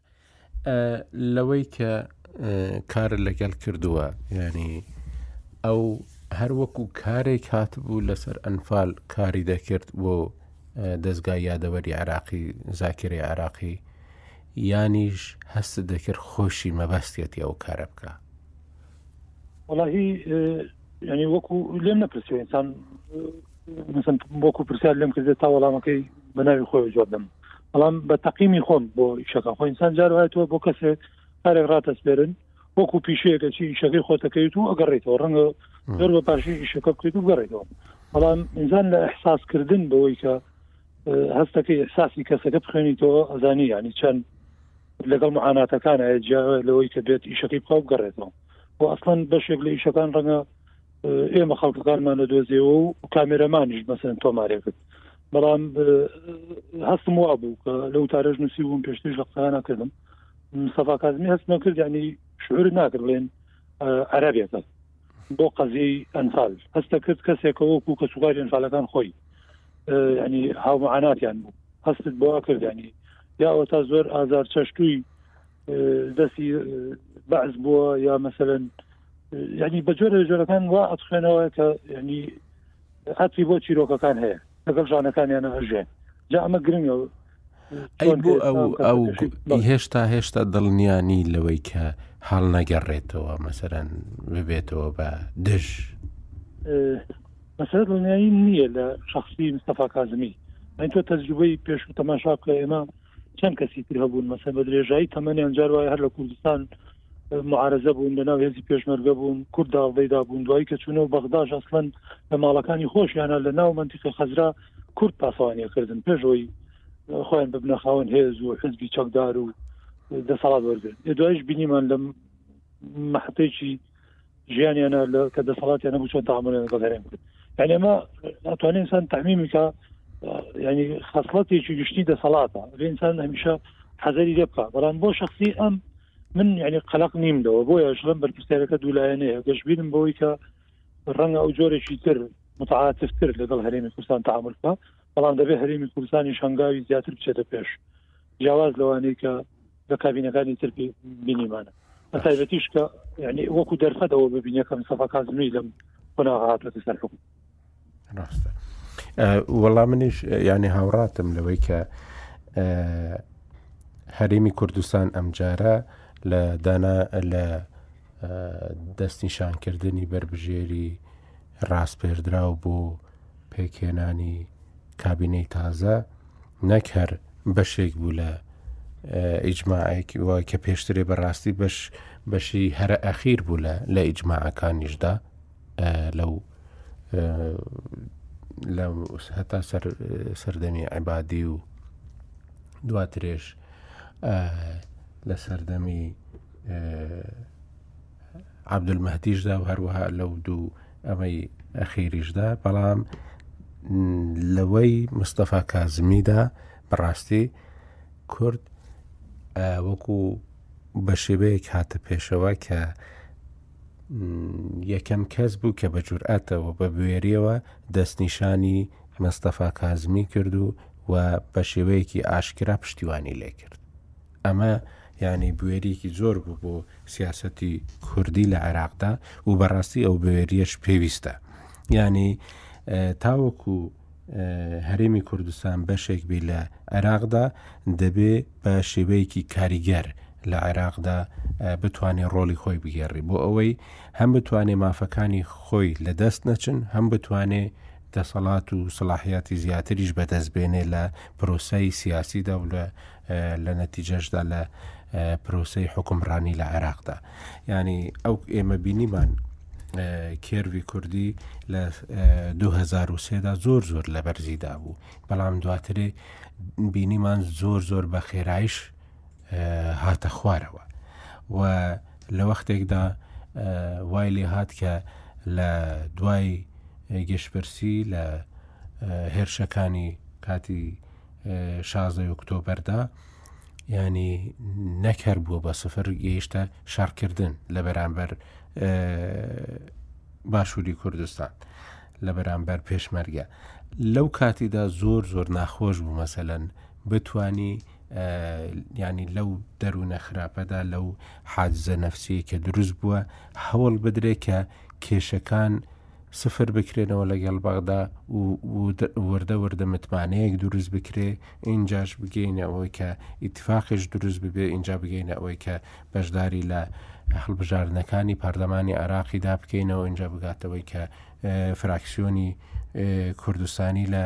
لەوەی کە کار لەگەل کردووە ینی ئەو هەر وەکو کارێک هاتبوو لەسەر ئەنفال کاری دەکرد بۆ دەستگای یادەوەری عراقی زاکری عراقی یانیش هەست دەکرد خۆشی مەبەستێتی ئەو کارە بکە وڵی ینی وەکو لێم نەپرسی ئینسان وەکو پرسیار لێم کردێت تا وەڵامەکەی بەناوی خۆی جواب دەم بەڵام بە تەقیمی خۆم بۆ ئیشەکە خۆ ئینسان جار هاتووە بۆ کەسێ کارێک ڕاتەسپێرن وەکو پیشەیەکە چی ئیشەکەی خۆتەکەیت و ئەگەڕێتەوە ڕەنگە زۆر بە پاشی ئیشەکە بکەیت و گەڕێتەوە بەڵام ئینسان لە احساسکردن بەوەی کە هەستەکەی احساسی کەسەکە بخوێنیتەوە ئەزانی ینی چەند لەگەڵ معاناتەکان ئایا جیا لەوەی کە بێت ئیشەکەی بخاو گەڕێتەوە و ئەسڵەن بەشێک لە ئیشەکان ڕەنگە ئێمە خەڵکەکانمان نەدۆزیەوە و کامێرەمانیش مەسەن تۆمارێکرد بەڵام هەستم وا بوو کە لەو تارەش نووسی بووم پێشتیش لە قسانە کردم سەفا کازمی هەست نەکرد ینی شعور ناکرد بڵێن عەربێکە بۆ قەزی ئەنفال هەستە کرد کەسێکە وەکو کە سوگاری ئەنفالەکان خۆی ینی هاومعاناتیان بوو هەستت بۆ کردیانی یاوە تا زۆر ئازار چەشتووی دەستی بەعس بووە یا مەسەرەن یعنی بە جۆرە جۆرەکان وا ئەتخێنەوە کە ینی حتی بۆ چیرۆکەکان هەیە لەگەڵ ژانەکانیان ئەژێن جا ئەمە گرنگە ئەی بۆ ئەو ئەو هێشتا هێشتا دڵنیانی لەوەی کە هەڵ نەگەڕێتەوە مەسەرەن ببێتەوە بە دژ مەسەر دڵنیایی نییە لە شخصی مستەفا کازمی ئەین تۆ تەجروبەی پێش و تەماشا بکە ئێمە چەند کەسی تر هەبوون مەسە بە درێژایی تەمەنیان جار وایە هەر لە کوردستان معارزە بوون لە ناو هێزی پێشمەرگە بوون کورد داڵدەیدا بوون دوایی کە چوونە و بەغداش ئەسڵەن لە ماڵەکانی خۆشیانە لە ناو منتیقە خەزرا کورد پاسەوانیەکردن پێشەوەی خۆیان ببنە خاوەن هێز و حزبی چەکدار و دەسەڵات وەرگن دوایش بینیمان لە محتێکی ژیانیان هەر لە کە دەسەڵاتیان نەبوو چۆن تامۆلیان لەگەڵ هەرێم کرد یعنی ئەمە ناتوانێت ئینسان تەمیم بکە ینی خەسڵەتێکی گشتی دەسەڵاتە ئینسان هەمیشە حەزەری لێ بکە بەڵام بۆ شخصی ئەم من ینی قەلق نیم لەوە بۆ یاشڵم بەرپسیارەکە دوولایەنەیە گەشببینم بۆی کە ڕەنگە ئەو جۆرێکی تر متعاعاتفتر لەگەڵ هەرێمی کوردستان تعامل بکە بەڵام دەبێت هەرێمی کوردستانی شنگاوی زیاتر بچێتە پێش جیاواز لەوانەیە کە لە کابینەکانی تر بینیمانە بە تایبەتیش کە یعنی وەکو دەرفەتەوە ببینەکەم سەفا کازمی لەم قۆناغ هاتوەتە سەر حکوم ڕاستە وەڵا منیش یعنی هاوڕاتم لەوەی کە هەرێمی کوردستان ئەمجارە لە دانا لە دەستنیشانکردنی بربژێری ڕاستپێردراو بۆ پێکهێنانی کابینەی تازە نەک هەر بەشێک بوو لە ئیجمماعێکی وای کە پێشترێ بەڕاستی بەش بەشی هەرە ئەخیر بوو لە لە ئیجمماعەکانیشدا لەو لە هەتا سەردەمی عیبادی و دواترێش لە سەردەمی عبدمەدیشدا و هەروەها لەو دوو ئەمەی ئەخیریشدا بەڵام لەوەی مستەفا کازمیدا بەڕاستی کورد وەکو بە شێوەیەک هاتە پێشەوە کە یەکەم کەس بوو کە بە جورئەتەوە بە بوێریەوە دەستنیشانی مەستەفا کازمی کرد و و بە شێوەیەکی ئاشکرا پشتیوانی لێ کرد ئەمە یانی بوێریەکی زۆر بوو بۆ سیاسەتی کوردی لە عێراقدا و بەڕاستی ئەو بوێریەش پێویستە یانی تاوەکو هەرێمی کوردستان بەشێک بی لە عێراقدا دەبێ بە شێوەیەکی کاریگەر لە عێراقدا بتوانێت ڕۆلی خۆی بگێڕی بۆ ئەوەی هەم بتوانێت مافەکانی خۆی لە دەست نەچن هەم بتوانێت دەسەڵات و سلاحیاتی زیاتریش بەدەست بێنێ لە پرۆسای سیاسیدا و لە لە نەتیجەشدا لە پرۆسی حکومڕانی لە عێراقدا ینی ئەو ئێمە بینیمان کێرڤی کوردی لە 2023دا زۆر زۆر لە بەرزیدا بوو بەڵام دواترێ بینیمان زۆر زۆر بە خێرایش هاتە خوارەوە و لە وەختێکدا وای لێ هات کە لە دوای گەشتپرسی لە هێرشەکانی کاتی شازدە ئۆکتۆبەردا ینی نەکەر بووە بە سفر گەیشتە شەڕکردن لە بەرامبەر باشووری کوردستان لە بەرامبەر پێشمەرگە لەو کاتیدا زۆر زۆر ناخۆش بوو مەسەەن بتانی ینی لەو دەروونە خراپەدا لەو حادزە نەفسی کە دروست بووە هەوڵ بدرێت کە کێشەکان سفر بکرێنەوە لەگەڵ بەغدا و وردە وردە متمانەیەک دروست بکرێ ئینجاش بگەینە ئەوەی کە ئیتفاقش دروست ببێ ئینجا بگەینە ئەوەی کە بەشداری لە هەڵبژاردنەکانی پەرلەمانی عراقیدا بکەینەوە ئینجا بگاتەوەی کە فراکسیۆنی کوردستانی لە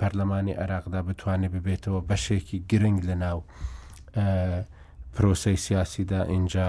پەرلەمانی عراقدا بتوانێت ببێتەوە بەشێکی گرنگ لە ناو پرۆسی سیاسیدا ئینجا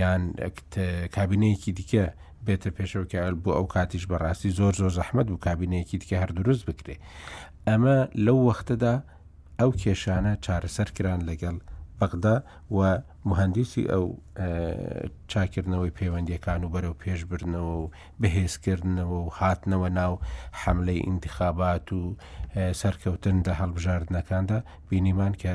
یان کابینەیەکی دیکە بێتە پێشەوە کە بۆ ئەو کاتیش بەڕاستی زۆر زۆر زەحمت و کابینەیەکی دیکە هەر دروست بکرێ ئەمە لەو وەختەدا ئەو کێشانە چارەسەر کران لەگەڵ بەغدا و مهندسی ئەو چاکردنەوەی پەیوەندیەکان و بەرەو پێشبردنەوە و بەهێزکردنەوە و هاتنەوە ناو حملەی ئینتخابات و سەرکەوتن دە هەڵبژاردنەکاندا بینیمان کە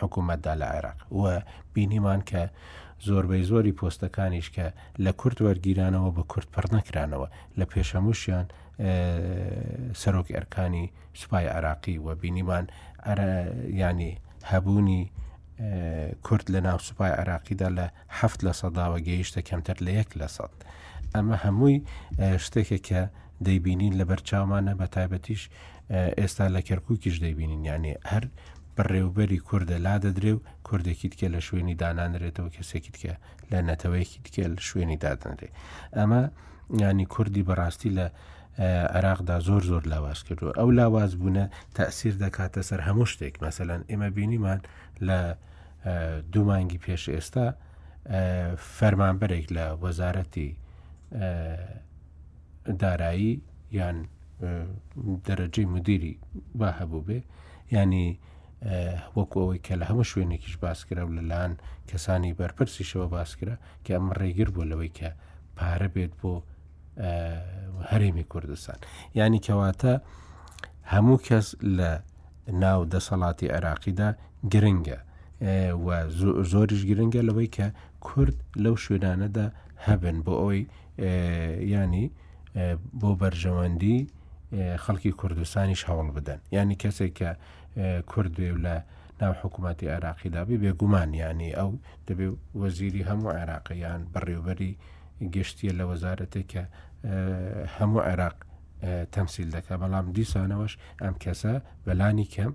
حکوومەتدا لە عێراق و بینیمان کە زۆربەی زۆری پۆستەکانیش کە لە کورد وەرگیرانەوە بە کورد پڕ نەکرانەوە لە پێشەموشیان سەرۆک ئەرکانی سوپای عراقی و بینیمان ینی هەبوونی کورد لە ناو سوپای عراقیدا لە حەفت لە سەداوە گەیشتە کەمتر لە یەک لە سەد ئەمە هەمووی شتێکە کە دەیبینین لە بەرچاومانە بە تایبەتیش ئێستا لە کەرکووکیش دەیبینین یانێ هەر بەڕێوبەری کووردە لا دەدرێ و کوردێکی تکێ لە شوێنی دانانرێتەوە کەسێکی تکە لە نەتەوەیەکی تکێ لە شوێنی دادنرێ ئەمە ینی کوردی بەڕاستی لە عێراقدا زۆر زۆر لاواز کردو ئەو لاواز بوونە تەسیر دەکاتە سەر هەموو شتێک مەسەەن ئێمە بینیمان لە دوو مانگی پێش ئێستا فەرمانبەرێک لە وەزارەتی دارایی یان دەرەجەی مدیری با هەبوو بێ ینی وەکو ئەوەی کە لە هەموو شوێنێکیش باسکرا و لەلاان کەسانی بەرپرسیشەوە باسکرا کە ئەمە ڕێگر بوو لەوەی کە پارە بێت بۆ هەرێمی کوردستان ینی کەواتە هەموو کەس لە ناو دەسەڵاتی عێراقیدا گرنگە و زۆریش گرنگە لەوەی کە کورد لەو شوێنانەدا هەبن بۆ ئەوی ینی بۆ بەرژەوەندی خەڵکی کوردستانیش هەوڵ بدەن ینی کەسێک کە کورد بێ لە ناو حکوومەتتی عێراقیدا بێ بێگومان ینی ئەو دەبێ وەزیری هەموو عێراقیان بەڕێوبەری گشتیە لە وەزارەتێک کە هەموو عێراق تەمسیل دەکە بەڵام دیسانەوەش ئەم کەسە بەلانی کەم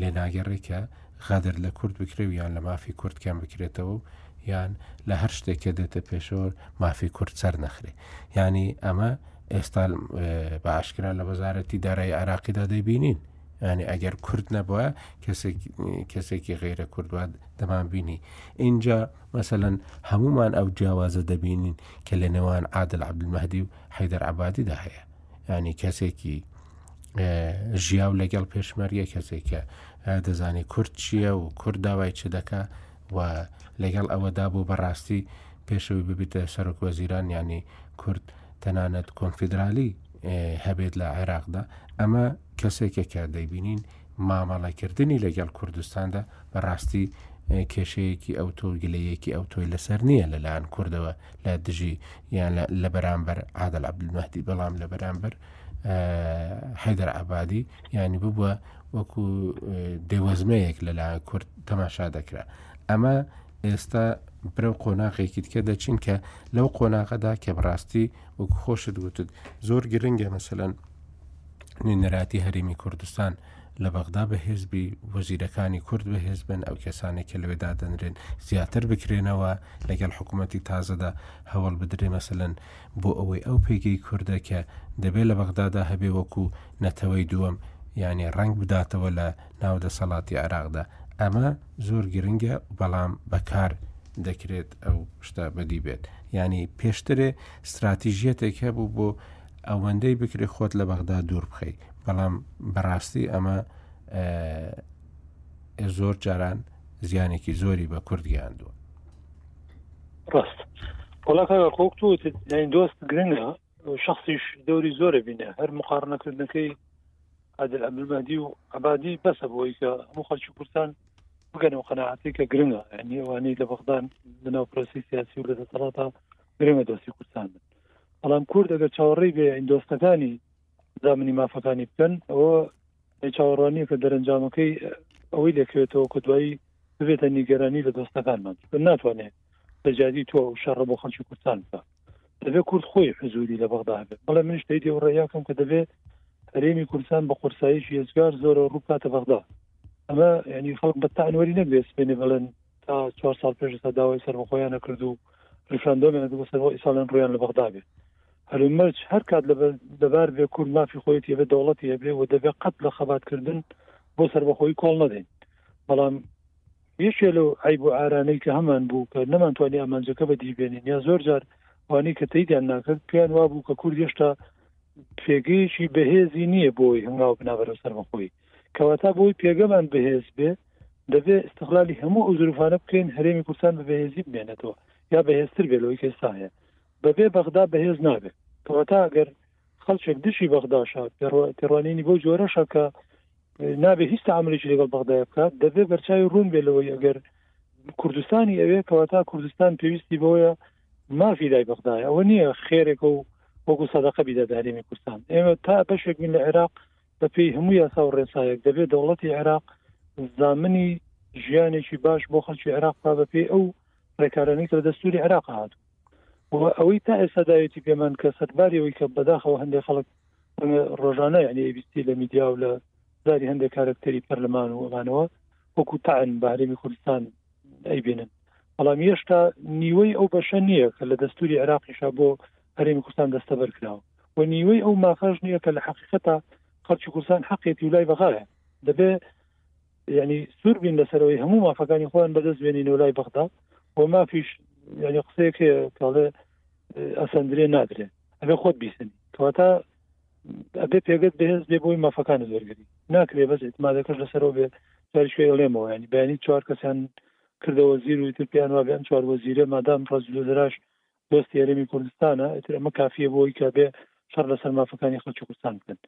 لێ ناگەڕێ کە غەدر لە کورد بکرێ و یان لە مافی کورد کەم بکرێتەوە و یان لە هەر شتێک کە دێتە پێشەوە مافی کورد سەر نەخرێ ینی ئەمە ئێستا باشکرا لە وەزارەتی دارای عراقیدا دەیبینین ینی ئەگەر کورد نەبووە کەسێکی غیرە کوردوات دەمان بینی اینجا مەسەەن هەمومان ئەو جیاوازە دەبینین کە لە نێوان عادل عبدمەدی و حەیدەر عبادیدا هەیە ینی کەسێکی ژیاو لەگەڵ پێشمەرگە کەسێکە دەزانێت کورد چییە و کورد داوای چ دەکە و لەگەڵ ئەوەدا بۆ بەڕاستی پێشەوەی ببیتە سەرۆک وەزیران ینی کورد تەنانەت کۆنفیدرالی هەبێت لە عێراقدا ئەمە کەسێکێکە دەیبینین مامەڵەکردنی لەگەڵ کوردستاندا بەڕاستی کێشەیەکی ئەوتۆ گلەیەکی ئەوتۆی لەسەر نییە لەلایەن کوردەوە لە دژی یان لە بەرامبەر عادل عبدمەدی بەڵام لە بەرامبەر حیدر عبادی ینی ببووە وەکو دێوەزمەیەک لەلایەن کورد تەماشا دەکرا ئەمە ئێستا برەو قۆناغێکی دیکە دەچین کە لەو قۆناغەدا کە بڕاستی وەکو خۆشت وتت زۆر گرنگە مەسەەن نوێنەراتی هەرێمی کوردستان لە بەغدا بەهێز بی وەزیرەکانی کورد بەهێز بن ئەو کەسانێک کە لەوێدا دەنرێن زیاتر بکرێنەوە لەگەڵ حکوومەتتی تازەدا هەوڵ بدرێ مەسەن بۆ ئەوەی ئەو پێگەی کووردە کە دەبێت لە بەغدادا هەبێ وەکو نەتەوەی دووەم یعنی ڕنگ بداتەوە لە ناو دەسەڵاتی عراقدا ئەمە زۆر گرنگە بەڵام بەکار دەکرێت ئەو شتە بەدی بێت ینی پێشترێ استراتیژیەتێک هەبوو بۆ ئەوەندەی بکرێ خۆت لە بەغدا دوور بخەی بەڵام بەڕاستی ئەمە زۆر جاران زیانێکی زۆری بە کورد گەیاندووە ڕاست وڵاتین دۆست گرنگە شخصیش دەوری زۆرە بینە هەر مقارنەکردنەکەی عادل عبدالمهدی و عبادی بەسە بۆی کە هەموو خەڵکی کوردستان بگەن و قەنەعاتی کە گرنگە ینی ئەوانەی لە بەغدان لەناو پرۆسی سیاسی و لە دەسەڵاتە گرنگە دۆستی کوردستان بن بەڵام کورد ئەگەر چاوەڕێی بێ ئەین دۆستەکانی زامنی مافەکانی بکەن ئەوە چاوەڕوانیە کە دەرەنجامەکەی ئەوەی دەکەوێتەوە کە دوایی ببێتە نیگەرانی لە دۆستەکانمان ناتوانێت لە جادی تۆ و شەڕە بۆ خەڵکی کوردستان بکە دەبێت کورد خۆی حزوری لە بەغدا بێت بەڵێ منش دەیدی و ڕێیاکەم کە دەبێت هەرێمی کوردستان بە قورساییش هێزگار زۆرە ڕووکاتە بەغدا ئەمە ینی خەڵک بە تانوەری نەبێت بێنێ بڵێن تا چوار ساڵ پێش ئێستا داوای سەربەخۆییان نەکرد و ریفراندۆمیان نەکرد بۆ سەربەخۆیی ئیساڵیان روویان لە بەغدا بێ هەلو مەرج هەر کات لەبار بێ کورد مافی خۆیەتی هەبێ دەوڵەتی هەبێ و دەبێ قەت لە خەباتکردن بۆ سەربەخۆیی کۆڵ نەدەین بەڵام یەکێ لەو ئەی بۆ ئارانەی کە هەمان بوو کە نەمانتوانی ئامانجەکە بە دیبێنین یا زۆر جار وانەی کە تیدان ناکرد پێیان وابوو کە کورد هێشتا پێگەیەکی بەهێزی نییە بۆی هەنگاو بنابەرە سەربەخۆی کەواتە بۆی پێگەمان بەهێز بێ دەبێ استغلالی هەموو ئەو زروفانە بکەین هەرێمی کوردستان بە بەهێزی بمێنێتەوە یا بەهێزتر بێ لەوەی کەستا هەیە بەبێ بەغدا بەهێز نابێت کەواتە ئەگەر خەڵچێک دژی بەغداشە تێڕوانینی بۆ جۆرەشە کە نابێ هیچ عملێکی لەگەڵ بەغدای بکات دەبێ بەرچوی ڕوون بێ لەوەی ئەگەر کوردستانی ئەوێ کەواتە کوردستان پێویستی بۆیە مافی لای بەغدای ئەوە نییە خێرێکە و وەکو سەدەقە بیدا دارێمی کوردستان ئێمە تا بەشێک من لە عێراق بە پێی هەموو یاسا و ڕێسایەک دەبێت دەوڵەتی عێراق زامنی ژیانێکی باش بۆ خەڵکی عێراق با بە پێی ئەو ڕێکارانی کە لە دەستوری عێراق هاتوو و ئەوەی تا ئێستا داوێتی پێمان کە سەرباریەوەی کە بەداخەوە هەندێک خەڵک ڕۆژانە یعنی ئەویستی لە میدیا و لە زاری هەندێک کارکتەری پەرلەمان و ئەمانەوە وەکو تاعن بە هەرێمی کوردستان ئەیبینن بەڵام هێشتا نیوەی ئەو بەشە نییە کە لە دەستوری عراقیشا بۆ هەرێمی کوردستان دەستەبەر کراوە و نیوەی ئەو مافەش نییە کە لە حقیقەتە خەڵکی کوردستان حقێتی لای بەغایە دەبێ ینی سوور بین لەسەرەوەی هەموو مافەکانی خۆیان بەدەست بێنین و لای بەغدا و مافیش ینی قسەیەک کاڵێ ئەسەندرێ نادرێ ئەگە خۆت بیسن کەواتە ئەبێ پێگەت بەهێز بێ بۆی مافەکانت وەرگری ناکرێ بەس ئتمادەکەش لەسەرەوە بێ جاریشی ئەڵێمەوە ینی بەیانی چوار کەسیان کردەوە زیر و تر پێیان وابێ ئەم چوار وەزیرە مادام ڕزلو دراش دۆستی هەرێمی کوردستانە ئتر ئەمە کافیە بۆی کە بێ شەڕ لەسەر مافەکانی خەڵکی کوردستان بکەن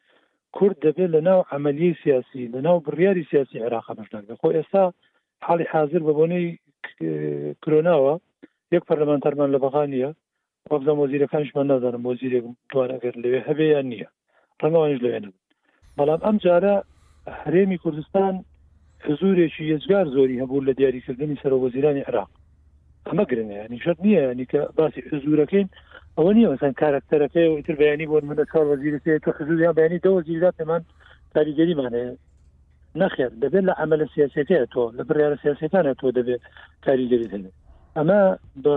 کورد دەبێت لە ناو عملی سیاسی لە ناو بڕیاری سیاسی عێراق بەشدار بێ خۆ ئێستا حاڵی حاضر بە بۆنەی کرۆناوە یەک پەرلەمانتارمان لە بەغانە وابزانم وەزیرەکانیشمان نازانم وەزیرێک دوان ئەگەر لەوێ هەبێ یان نییە ڕەنگە ئەوانیش لەوێ نەبن بەڵام ئەم جارە هەرێمی کوردستان حزورێکی یەجگار زۆری هەبوو لە دیاریکردنی سەرۆک وەزیرانی عراق ئەمە گرنگە ینی شەر نییە ینی کە باسی حزورەکەین ئەوە نیە مەسەن کارکتەرەکەی ئیتر بەیانی بۆن منە چوار وەزیرەکەی تۆ حزوریان بەینی دە وەزیرات پێمان کاریگەریمانێ نەخێر دەبێت لە عملە سیاسەکەی تۆ لە بڕیارە سیاسەکانە تۆ دەبێت کاریگەری هەبێت ئەمە بە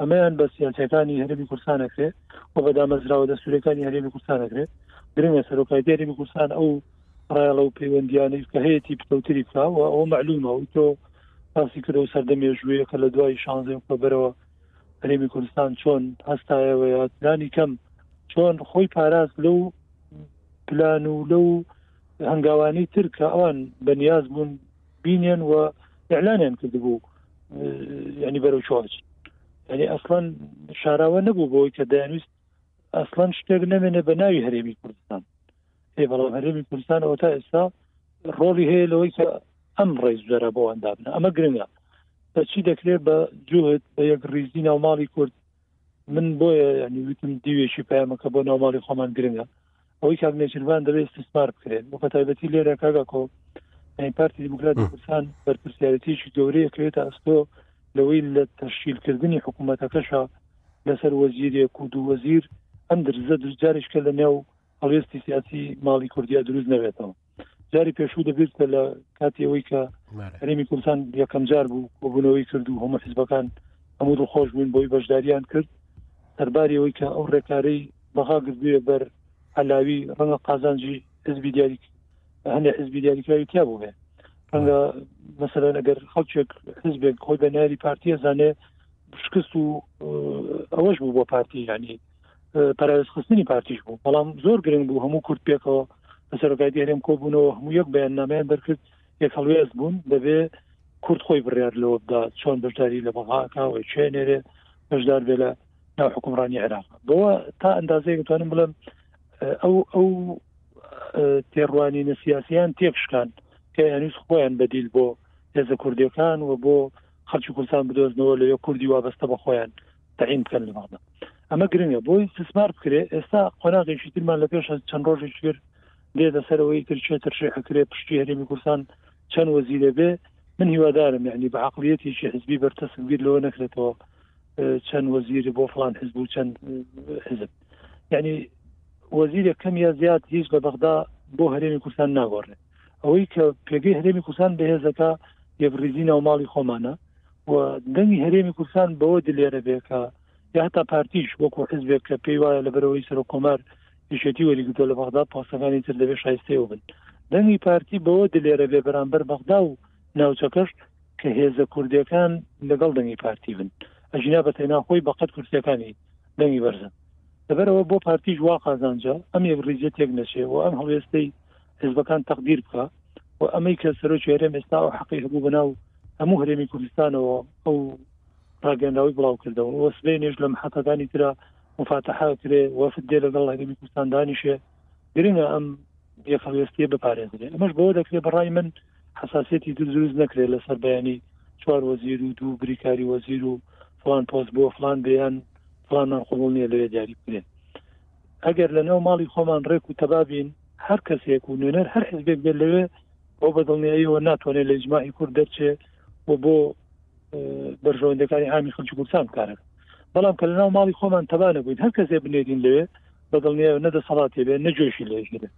ئەمەیان بە سیاسیەکانی هەرێمی کوردستان ئەکرێت و بە دامەزراوە دەستورەکانی هەرێمی کوردستان ئەکرێت گرنگە سەرۆکایەتی هەرێمی کوردستان ئەو ڕایەڵە و پەیوەندیانەی کە هەیەی پتەوتری بکە و ئەو معلومە و تۆ باسی کردو سەردە مێژوویە کە لە دوای شانزە ئۆکتۆبرەوە هەرێمی کوردستان چۆن هەستایەوە یا پلانی کەم چۆن خۆی پاراست لەو پلان و لەو هەنگاوانی تر کە ئەوان بەنیاز بوون بینێن و ئەلانیان کردبوو ینی بەرەو چۆچ ینی ئەسڵەن شاراوە نەبوو بۆی کە دەیانویست ئەسڵەن شتێک نەمێنێ بە ناوی هەرێمی کوردستان هێ بەڵام هەرێمی کوردستان ئەو تا ئێستا ڕۆڵی هەیە لەوەی کە ئەم ڕێز جەرە بۆ ئەندابن ئەمە گرنگە بەچی دەکرێت بە جوهد بە یەک ڕیزی ناوماڵی کورد من بۆیە ینی وتم دیوێکی پامەکە بۆ ناوماڵی خۆمان گرنگە ئەوەی کاک نێچیربان دەبێت استثمار بکرێت وە تایبەتی لێرە کاگاکۆ پارتی دیموکراتی کوردستان بەرپرسیارەتیشی گەورەیە کرێتە ئەستۆ لەوەی لە تەشکیلکردنی حکوومەتەکەشە لەسەر وەزیرێک و دوو وەزیر ئەم درزە درجارێککە لە نێو هەڵوێستی سیاسی ماڵی کوردیا دروست نەبێتەوە جاری پێشوو دەبێتە لە کاتی ئەوەی کە هەرێمی کوردستان یەکەم جار بوو کۆبوونەوەی کرد و هەموو حزبەکان هەموو دڵخۆش بوون بۆی بەشداریان کرد سەرباری ئەوەی کە ئەو ڕێکارەی بەغا گردوێ بەر علاوی ڕەنگە قازانجی حزبی دیاری هەندێک حزبی دیاریکراوی تیا بووێ ڕەنگە مەسەرەن ئەگەر خەڵکێک حزبێک خۆی بە ناری پارتیە زانێ شکست و ئەوەش بوو بۆ پارتی ینی پەراوێزخستنی پارتیش بوو بەڵام زۆر گرنگ بوو هەموو کورد پێکەوە لە سەرۆکایتی هەرێم کۆبوونەوە هەموو یەک بەیاننامیان دەرکرد یەک هەڵوێز بوون دەبێ کورد خۆی بڕیار لەوە بدا چۆن بەشداری لە بەڵاکەوە چێ نێرێ بەشدار بێ لە ناو حکومڕانی عێراق بەوە تا ئەندازەیە بتوانم بڵم ئەو ئەو تێڕوانینە سیاسیان تێکشکان کە یانویست خۆیان بەدیل بۆ هێزە کوردەکان و بۆ خەڵکی کوردستان بدۆزنەوە لە یە کوردی وابەستە بە خۆیان تەعین بکەن لە بەغدا ئەمە گرنگە بۆی سسمار بکرێ ئێستا قۆناغێکی ترمان لە پێش چەند ڕۆژێکی تر دێتە سەرەوەی تر چێ ترشێ ئەکرێ پشتی هەرێمی کوردستان چەند وەزیرە بێ من هیوادارم یعنی بە عقلیەتێکی حزبی بەرتەسک بیر لەوە نەکرێتەوە چەند وەزیر بۆ فلان حزب و چەند حزب یعنی وەزیرە کەم یا زیاد هیچ لە بەغدا بۆ هەرێمی کوردستان ناگۆڕێت ئەوەی کە پێگەی هەرێمی کوردستان بەهێز دەکا یەکڕیزی ناوماڵی خۆمانە و دەنگی هەرێمی کوردستان بەوە دلێرە بێ کە یا هەتا پارتیش وەکو حزبێک کە پێی وایە لە بەرەوەی سەر کۆمار یشێتی وەریگرتۆ لە بەغدا پۆستەکانی تر دەبێت شایستەوە بن دەنگی پارتی بەوە دلێرە بێ بەرامبەر بەغدا و ناوچەکەش کە هێزە کوردەکان لەگەڵ دەنگی پارتی بن ئەژینا بە تێنا خۆی بەقەت کورسەکانی دەنگی بەرزن لەبەرەوە بۆ پارتیش وا قازانجە ئەم یەک ڕیزیە تێک نەچێ و ئەم هەڵوێستەی حزبەکان تەقدیر بکە و ئەمەی کە سەرۆکی هەرێم ئێستا و حەقی هەبوو بەناو هەموو هەرێمی کوردستانەوە ئەو ڕاگەنراوی بڵاو کردەوە وە سبەی نێژ لە محەتەکانی تررا مفاتەحا کرێ وەفت دێ لەگەڵ هەرێمی کوردستان دانیشێ گرنگە ئەم یەخەوێستیە بپارێزرێ ئەمەش بەوە دەکرێت بەڕای من حساسەتی دروست نەکرێت لەسەر بەیانی چوار وەزیر و دوو بریکاری وەزیر و فلان پۆست بۆ فلان بیان فلانمان قوبڵ نیە لەوێ دیاری بکرێن ئەگەر لە ناو ماڵی خۆمان ڕێک و تەبا بین هەر کەسێک و نوێنەر هەر حزبێک بێت لەوێ بۆ بەدڵنیاییەوە ناتوانێت لە ئیجماعی کورد دەرچێ و بۆ بەرژەوەندەکانی ئامی خەلکی کوردستان کارەکە بەڵام کە لەناو ماڵی خۆمان تەبانە بووین هەر کەسێ بنێرین لەوێ بەدڵنیا نەدەسەڵاتێ بێ نەجۆشی لێژێ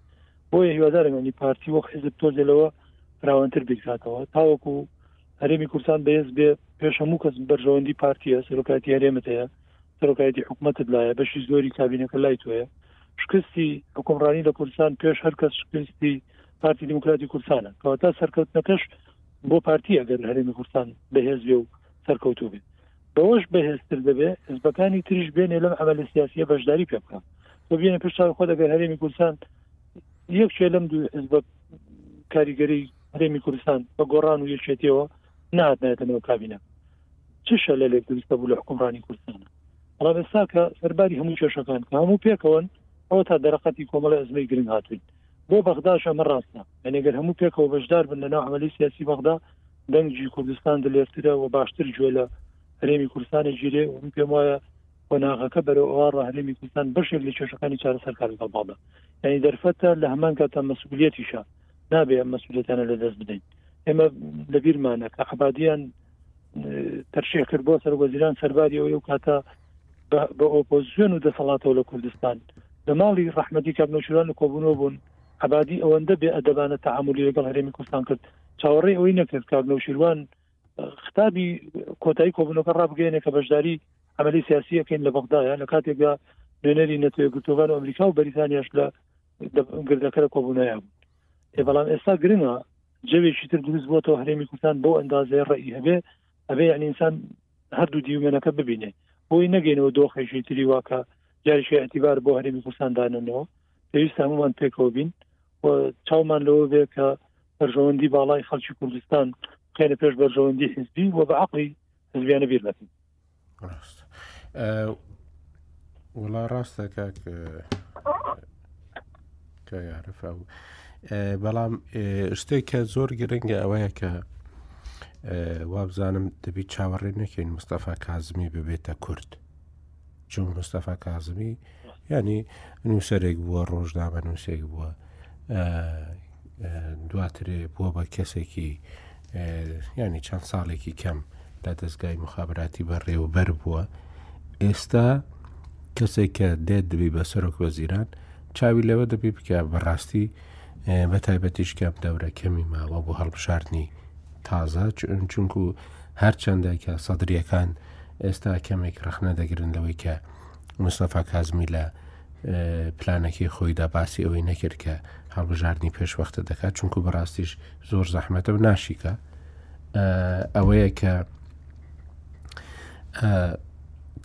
بۆیە هیوادارم ئەنی پارتی وەک حزب تۆزێ لەوە فراوانتر بیرکاتەوە تاوەکو هەرێمی کوردستان بەهێز بێ پێش هەموو کەس بەرژەوەندی پارتیە سەرۆکاتی هەرێمت هەیە سەرۆکایەتی حکومەتت لایە بەشی زۆری کابینەکە لای تۆیە شکستی حکومڕانی لە کوردستان پێش هەر کەس شکستی پارتی دیموکراتی کوردستانە کەواتە سەرکەوتنەکەش بۆ پارتی ئەگەر هەرێمی کوردستان بەهێز بێ و سەرکەوتو بێت بەوەش بەهێزتر دەبێ حزبەکانی تریش بێنێ لەم ئەمە لە سیاسیە بەشداری پێ بکەن تۆ بێنە پێش چاو خۆ دەگەر هەرێمی کوردستان یەکێ لەم دوو حزبە کاریگەری هەرێمی کوردستان بە گۆڕان و یەکێتیەوە نەهاتنایەتە نێو کابینە چ شەلەلێک دروستە بوو لە حکومڕانی کوردستانە بەڵام ئێستا کە سەرباری هەموو کێشەکان کە هەموو پێکەوەن ئەوە تا دەرەقەتی کۆمەڵی ئەزمەی گرنگ هاتوین بۆ بەغداش ئەمە ڕاستە ئەنێگەر هەموو پێکەوە بەشدار بن لە ناو عملی سیاسی بەغدا دەنگجی کوردستان دلێرترە و باشتر گوێ لە هەرێمی کوردستانی گیرێ و من پێم وایە قۆناغەکە بەرەوە ئەوە ڕهرێمی کوردستان بەشێک لە کێشەکانی چارەسەرکاری دەڵباڵدا یعنی دەرفەتە لە هەمان کاتە مەسئولیتیشە نابێ ئەم مەسوولێتانە لە دەست بدەین ئێمە لە بیرمانە کە عبادیان تەرشێ کرد بۆ سەر وەزیران سەرباری ئەو و کاتە بە ئۆپۆزیۆن و دەسەڵاتەوە لە کوردستان لە ماڵی ڕحمەتی کابنەوشوران و کۆبوونەوە بوون عبادی ئەوەندە بێ ئەدەبانە تعاملی لەگەڵ هەرێمی کوردستان کرد چاوەڕێ ئەوەی نەکرد کابنەوشیروان خطابی کۆتایی کۆبوونەکە ڕابگەێنێ کە بەشداری عملی سیاسیەکەین لە بەغدایە لە کاتێکدا نوێنەری نەتوێ گرتوگان و ئەمریکا و بەریتانیاش لە گردەکە لە کۆبوونایە بوو ێ بەڵام ئێستا گرنگە جەوێکی تر دروست بۆتەوە هەرێمی کوردستان بۆ ئەندازەیە ڕێی هەبێ ئەبێ یعنی ئینسان هەردوو دیومێنەکە ببینێ بۆی نەگەینەوە دۆخێکی تری واکە جاریشی ئەتیبار بۆ هەرێمی کوردستان دانەنەوە پێویست هەمومان پێکەوە بین و چاومان لەوە بێ کە بەرژەوەندی باڵای خەڵکی کوردستان خێنە پێش بەرژەوەندی حزبی و بە عقلی حزبیانە بیر نەکەن وڵا ڕاستە کاک کە یاعرفا و بەڵام شتێک کە زۆر گرنگە ئەوەیە کە وابزانم دەبی چاوەڕێ نەکەین مستەفا کازمی ببێتە کورد چۆن مستەفا کازمی ینی نووسەرێک بووە ڕۆژنامە نووسێک بووە دواترێ بووە بە کەسێکی ینی چەند ساڵێکی کەم لە دەستگای مخابراتی بەڕێوەبەر بووە ئێستا کەسێک کە دێت دەبی بە سەرۆک وەزیران چاوی لەوە دەبی بکە بەڕاستی بە تایبەتیش کەم دەورە کەمی ماوە بۆ هەڵبشارنی تازە چون چونکو هەرچەندێکە سەدرریەکان ئێستا کەمێک ڕخنە دەگرن لەوەی کە مستەفا کازمی لە پلانەکەی خۆیدا باسی ئەوەی نەکرد کە هەڵبژاردننی پێشوەختە دەکات چونکو بەڕاستیش زۆر زەحمەتە و ناشیکە ئەوەیە کە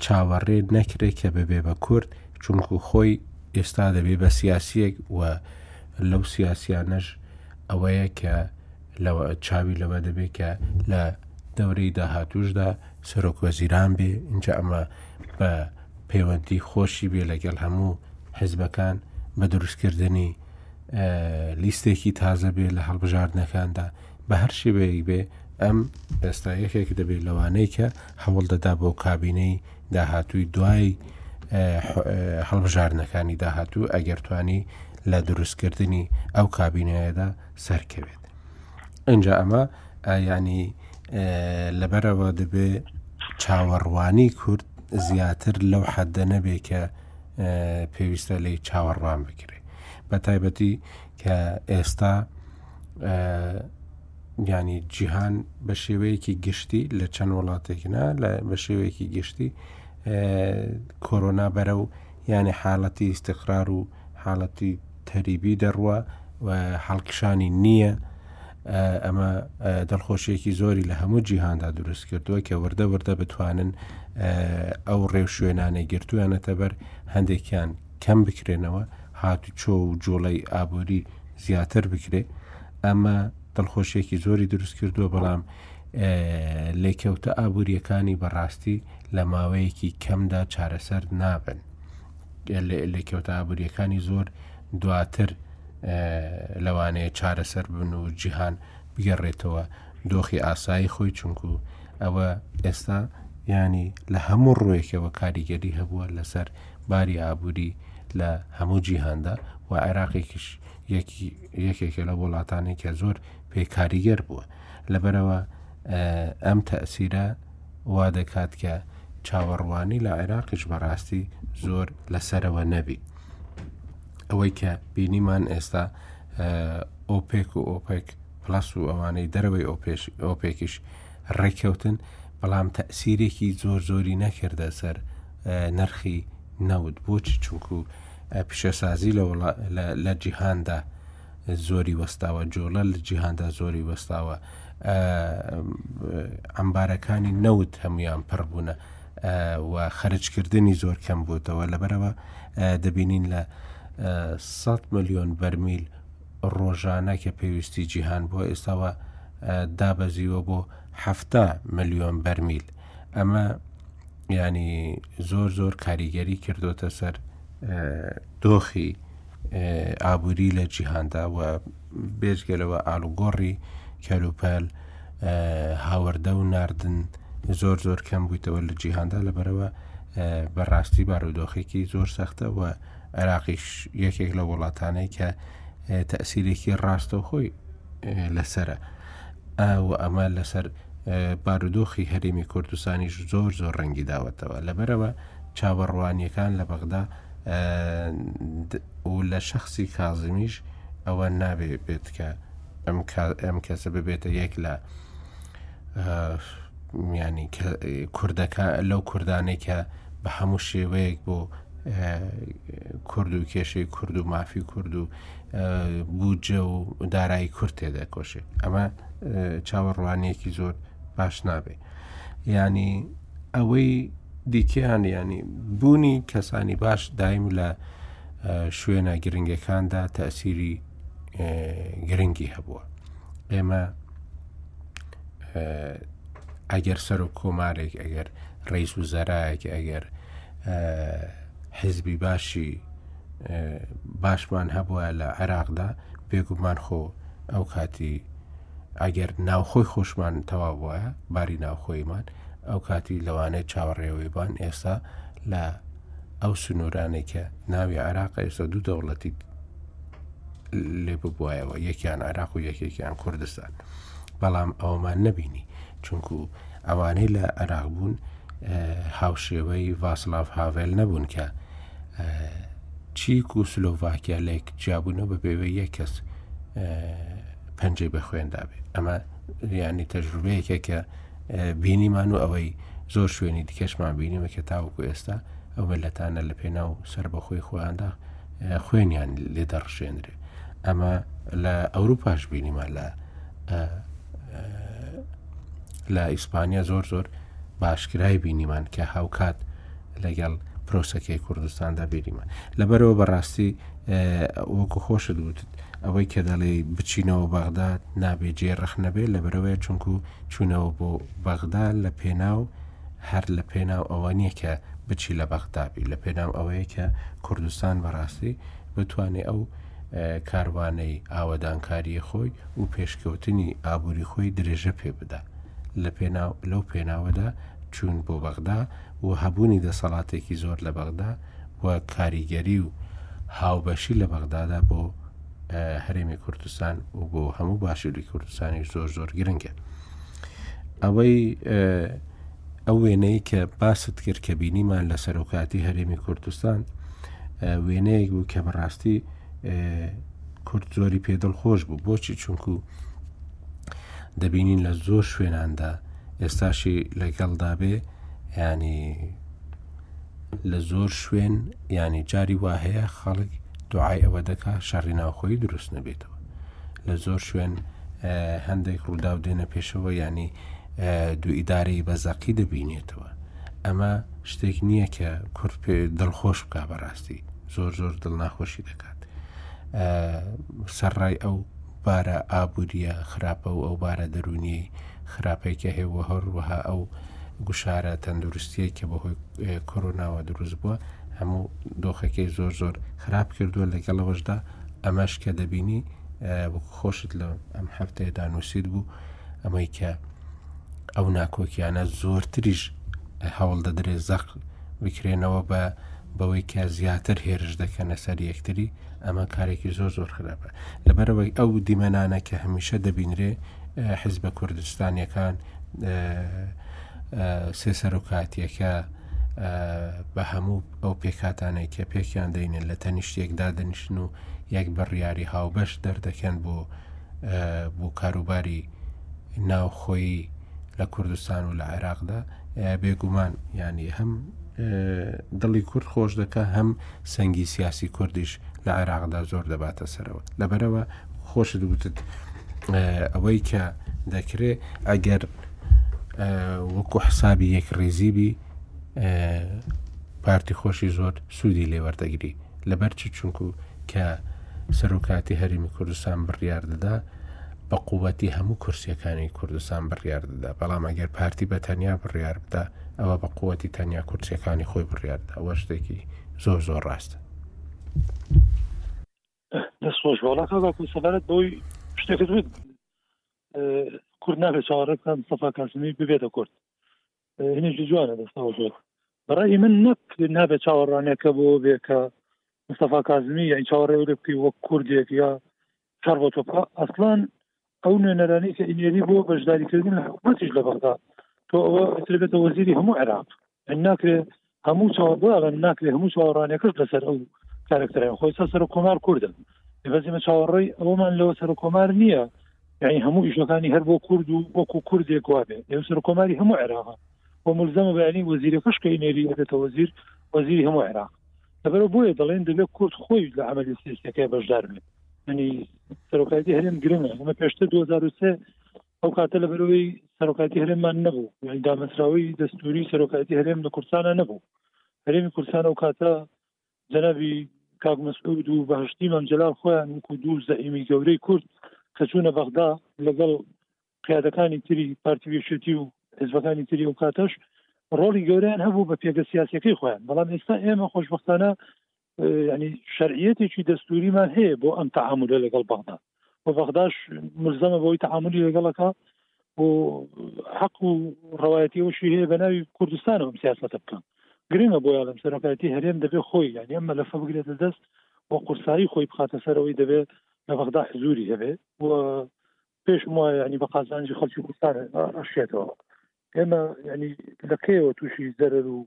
چاوەڕێ نەکرێت کە ببێ بە کورد چونکو خۆی ئێستا دەبێ بە سیاسیەک و لەو سیاسیانەش ئەوەیە کە لەوە چاوی لەوە دەبێت کە لە دەورەی داهاتوشدا سەرۆک وەزیران بێ اینجا ئەمە بە پەیوەندی خۆشی بێ لەگەڵ هەموو حزبەکان بە دروستکردنی لیستێکی تازە بێ لە هەڵبژاردنەکاندا بە هەر شێوەیەک بێ ئەم ئێستا یەکێک دەبێت لەوانەیە کە هەوڵ دەدا بۆ کابینەی داهاتووی دوای هەڵبژاردنەکانی داهاتوو ئەگەرتوانی لە دروستکردنی ئەو کابینەیەدا سەرکەوێت ئەنجا ئەمە یانی لەبەرەوە دەبێ چاوەڕوانی کورد زیاتر لەو حەددە نەبێ کە پێویستە لی چاوەڕوان بکرێ بە تایبەتی کە ئێستا ینی جیهان بە شێوەیەکی گشتی لە چەند وڵاتێکنا لە بە شێوەیەکی گشتی کۆرۆنا بەرە و یانە حاڵەتی ئیسیقرار و حاڵەتی تەریبی دەڕوا و هەڵکشانی نییە ئەمە دڵخۆشیەکی زۆری لە هەموو جیهاندا دروست کردووە کە وردە وردە بتوانن ئەو ڕێو شوێنانە گرتویانەتەبەر هەندێکیان کەم بکرێنەوە هاتوچۆ و جۆڵی ئابووری زیاتر بکرێ ئەمە دڵخۆشیەکی زۆری دروست کردووە بەڵام لێکەوتە ئابوووریەکانی بەڕاستی لە ماوەیەکی کەمدا چارەسەر نابن. لێکەوتە ئابووریەکانی زۆر دواتر لەوانەیە چارەسەر بن و جیهان بگەڕێتەوە دۆخی ئاسایی خۆی چونکو ئەوە ئێستا ینی لە هەموو ڕوویەکەوە کاریگەری هەبووە لەسەر باری ئابووری لە هەموو جیهاندا و عێراقێکیش یەکێکە لە وڵاتانی کە زۆر پێکاریگەر بووە لەبەرەوە ئەم تەسیرە وا دەکات کە چاوەڕوانی لە عێراقیش بەڕاستی زۆر لەسەرەوە نەبی ئەوەی کە بینیمان ئێستا ئۆپێک و ئۆپێک پلس و ئەوانەی دەرەوەی ئۆپێکیش ڕێککەوتن بەڵام تەسیرێکی زۆر زۆری نەکردە سەر نرخی نەوت بۆچی چونکو پیشەسازی لە جیهاندا زۆری وەستاوە جۆڵە لە جیهاندا زۆری وەستاوە ئەمبارەکانی نەوت هەمویان پڕبوونە و خەرجکردنی زۆر کەم بووتەوە لەبەرەوە دەبینین لە 100 میلیۆن بەرمیل ڕۆژانە کە پێویستی جیهان بۆ ئێستاوە دابەزیوە بۆ ه میلیۆن بەرمیل ئەمە ینی زۆر زۆر کاریگەری کردوتە سەر دۆخی ئابووری لە جیهاندا و بێجگە لەوە ئالوگۆڕی کەلوپەل هاوردە و نردن زۆر زۆر کەم بوویتەوە لە جیهاندا لەبەرەوە بەڕاستی بارودۆخێکی زۆر سەختە و عێراقیش یەکێک لە وڵاتانەی کە تەسیرێکی ڕاستەوخۆی لەسرە و ئەمە لەسەر بارودۆخی هەرێمی کوردستانیش زۆر زۆر ڕەنگی داوەتەوە لەبەرەوە چاوەڕوانیەکان لە بەغدا و لە شخصی کازمیش ئەوە نابێ بێت کە ئەم کەسە ببێتە یەک لە میانی کوردەکە لەو کوردانەی کە بە هەموو شێوەیەک بۆ کورد و کێشەی کورد و مافی کورد و بودجە و دارایی کورد تێدەکۆشێ ئەمە چاوەڕوانیەکی زۆر باش نابێ ینی ئەوەی دیکەیان ینی بوونی کەسانی باش دایم لە شوێنە گرنگەکاندا تەسیری گرنگی هەبووە ئێمە ئەگەر سەر و کۆمارێک ئەگەر ڕیز و زەرایەک ئەگەر حیزبی باشی باشمان هەبووە لە عێراقدا بێگومان خۆ ئەو کاتی ئەگەر ناوخۆی خۆشمان تەوا بواە باری ناوخۆیمان ئەو کاتی لەوانەیە چاوەڕێەوەی بان ئێستا لە ئەو سنوورانێک کە ناوی عراق ئێستا دوو دەوڵەتی لێ ببوایەوە یەکیان عراق و یەکێکیان کوردستان بەڵام ئەومان نەبینی چونکو ئەوانەی لە عراق بوون هاوشێوەی ڤاسلاف هاڤێل نەبوون کە چیک و سلۆڤاکیا لێک جیابوونە بە پێوەی یەک کەس پەنجەی بە خوێندابێ ئەمە ریانی تەجروبەیەکە کە بینیمان و ئەوەی زۆر شوێنی دیکەشمان بینیمە کە تاوەکو ئێستا ئەو ملەتانە لە پێناو سەر بەخۆی خۆیاندا خوێنیان لێ دەڕشێنرێ ئەمە لە ئەوروپاش بینیمان لە لە ئیسپانیا زۆر زۆر باشکرای بینیمان کە هاوکات لەگەڵ پرۆسەکەی کوردستاندا بینیمان لەبەرەوە بەڕاستی وەکو خۆشت وتت ئەوەی کە دەڵێی بچینەوە بەغداد نابێ جێی ڕەخنە بێ لەبەرەوەیە چونکو چوونەوە بۆ بەغدا لە پێناو هەر لە پێناو ئەوە نییە کە بچی لە بەغدابی لە پێناو ئەوەیە کە کوردستان بەڕاستی بتوانێ ئەو کاروانەی ئاوەدانکاریی خۆی و پێشکەوتنی ئابووری خۆی درێژە پێ بدا لە پێناو لەو پێناوەدا چوون بۆ بەغدا و هەبوونی دەسەڵاتێکی زۆر لە بەغدا و کاریگەری و هاوبەشی لە بەغدادا بۆ هەرێمی کوردستان و بۆ هەموو باشووری کوردستانی زۆر زۆر گرنگە ئەوەی ئەو وێنەی کە باست کرد کە بینیمان لە سەرۆکاتی هەرێمی کوردستان وێنەیەک بوو کە بەڕاستی کورد زۆری پێدڵ خۆش بوو بۆچی چونکو دەبینین لە زۆر شوێناندا ئێستاشی لەگەڵدا بێ ینی لە زۆر شوێن یانی جاری وا هەیە خەڵک دوعای ئەوە دەکا شەڕی ناوخۆی دروست نەبێتەوە لە زۆر شوێن هەندێک ڕووداو دێنە پێشەوە ینی دوو ئیدارەی بەزەقی دەبینێتەوە ئەمە شتێک نییە کە کورد پێ دڵخۆش بک بەڕاستی زۆر زۆر دڵ ناخۆشی دەکات سەرڕای ئەو بارە ئابوورییە خراپە و ئەو بارە دەروونیەی خراپەی کە هەیە و هەروەها ئەو گوشارە تەندروستیە کە بەهۆی کۆرۆناوە دروست بووە هەموو دۆخەکەی زۆر زۆر خراپ کردووە لەگەڵەوەشدا ئەمەش کە دەبینی وەکو خۆشت لە ئەم هەفتەیەدا نووسید بوو ئەمەی کە ئەو ناکۆکیانە زۆرتریش هەوڵ دەدرێت زەق بکرێنەوە بە بەوەی کە زیاتر هێرش دەکەنە سەر یەکتری ئەمە کارێکی زۆر زۆر خراپە لەبەرەوەی ئەو دیمەنانە کە هەمیشە دەبینرێ حزبە کوردستانیەکان سێ سەرۆکاتیەکە بە هەموو ئەو پێکاتانەی کە پێکیان دەینێن لە تەنیشتێکدا دەنیشن و یەک بڕیاری هاوبەش دەردەکەن بۆ بۆ کاروباری ناوخۆیی لە کوردستان و لە عێراقدا بێگومان ینی هەم دڵی کورد خۆش دەکە هەم سەنگی سیاسی کوردیش لە عێراقدا زۆر دەباتە سەرەوە لەبەرەوە خۆشت وتت ئەوەی کە دەکرێ ئەگەر وەکو حسابی یەک ڕێزیبی پارتی خۆشی زۆر سوودی لێوەردەگری لەبەر چ چونکو کە سەرۆکاتی هەرمی کوردستان بڕیار دەدا بە قووەتی هەموو کورسەکانی کوردستان بڕیار دەدا بەڵام ئەگەر پارتی بە تەنیا بڕیار بدا ئەوە بە قوەتی تەنیا کورسیەکانی خۆی بڕیاردا ئەوە شتێکی زۆر زۆر ڕاستە دەست خۆش وڵاتە باکو سەبارەت بۆی شتێکت وت کورد نابێت چاوەڕێ بکەن سەفا کاسمی ببێتە کورد هینێکی جوانە دەستەوە زۆر بەڕی من نەک نابێت چاوەڕانێکە بۆ بێکە مستەفا کازمی یان چاوەڕێ بکەی وەک کوردێک یا کار بۆ تۆپا ئەسلان ئەو نوێنەرانی کە ئینێری بۆ بەشداریکردن لە حکومەتیش لە بەغدا تۆ ئەوە ئەتربێتە وەزیری هەموو عێراق ناکرێ هەموو چاوەڕوانە ناکرێ هەموو چاوەڕانەکەش لەسەر ئەو کارکتەرە خۆی سا سەر کۆمار کوردن بەزیمە چاوەڕی ئەومان لەوە سەر کۆمار نییە یعنی هەموو ئیشەکانی هەر بۆ کورد و وەکو کوردێک وابێ ئێو سەر کۆماری هەموو عێراق بۆ ملزەمە بەیانی وەزیرەکەش کە ئینێری ئەبێتە وەزیر وەزیری هەموو عێراق لەبەرە بۆیە دەڵێن دەبێ کورد خۆی لە عملی سیستەکە بەشدار بێت ینی سەرۆکاتی هەرێم گرنە ئەمە پێشتە 2023 ئەو کاتە لە بەرەوەی سەرۆکاتی هەرێممان نەبوو یعنی دامەسراوی دەستوری سەرۆکاتی هەرێم لە کورسانە نەبوو هەرێمی کورسان ئەو کاتە جەنابی کاک مەسعود و بەهشتی مەمجلال خۆیان وکو دوو زەعیمی گەورەی کورد کە چوونە بەغدا لەگەڵ قیادەکانی تری پارتی یەکێتی و حزبەکانی تری و کاتەش ڕۆڵی گەوریان هەبوو بە پێگە سیاسەکەی خۆیان بەڵام ئێستا ئێمە خۆشببختانە ینی شەرعەتێکی دەستوریمان هەیە بۆ ئەم تعاملە لەگەڵ بەغدا و بەغداش ملزەمە بۆی تعاملی لەگەڵەکە و حەق و ڕواەتیەوەشی هەیە بە ناوی کوردستانەوەم سیاستە بکەم گرنگە بۆ یاڵم سەرۆکایەتی هەرێم دەبێ خۆی یانی ئەمە لەفە بگرێتە دەست و قورسایی خۆی بخاتە سەرەوەی دەبێت لە بەغدا حزوری هەبێ و پێشم وایە ینی بە قازانجی خەڵکی کوردستان ئەشێتەوە ئێمە ینی لەکەیەوە تووشی زەرەر و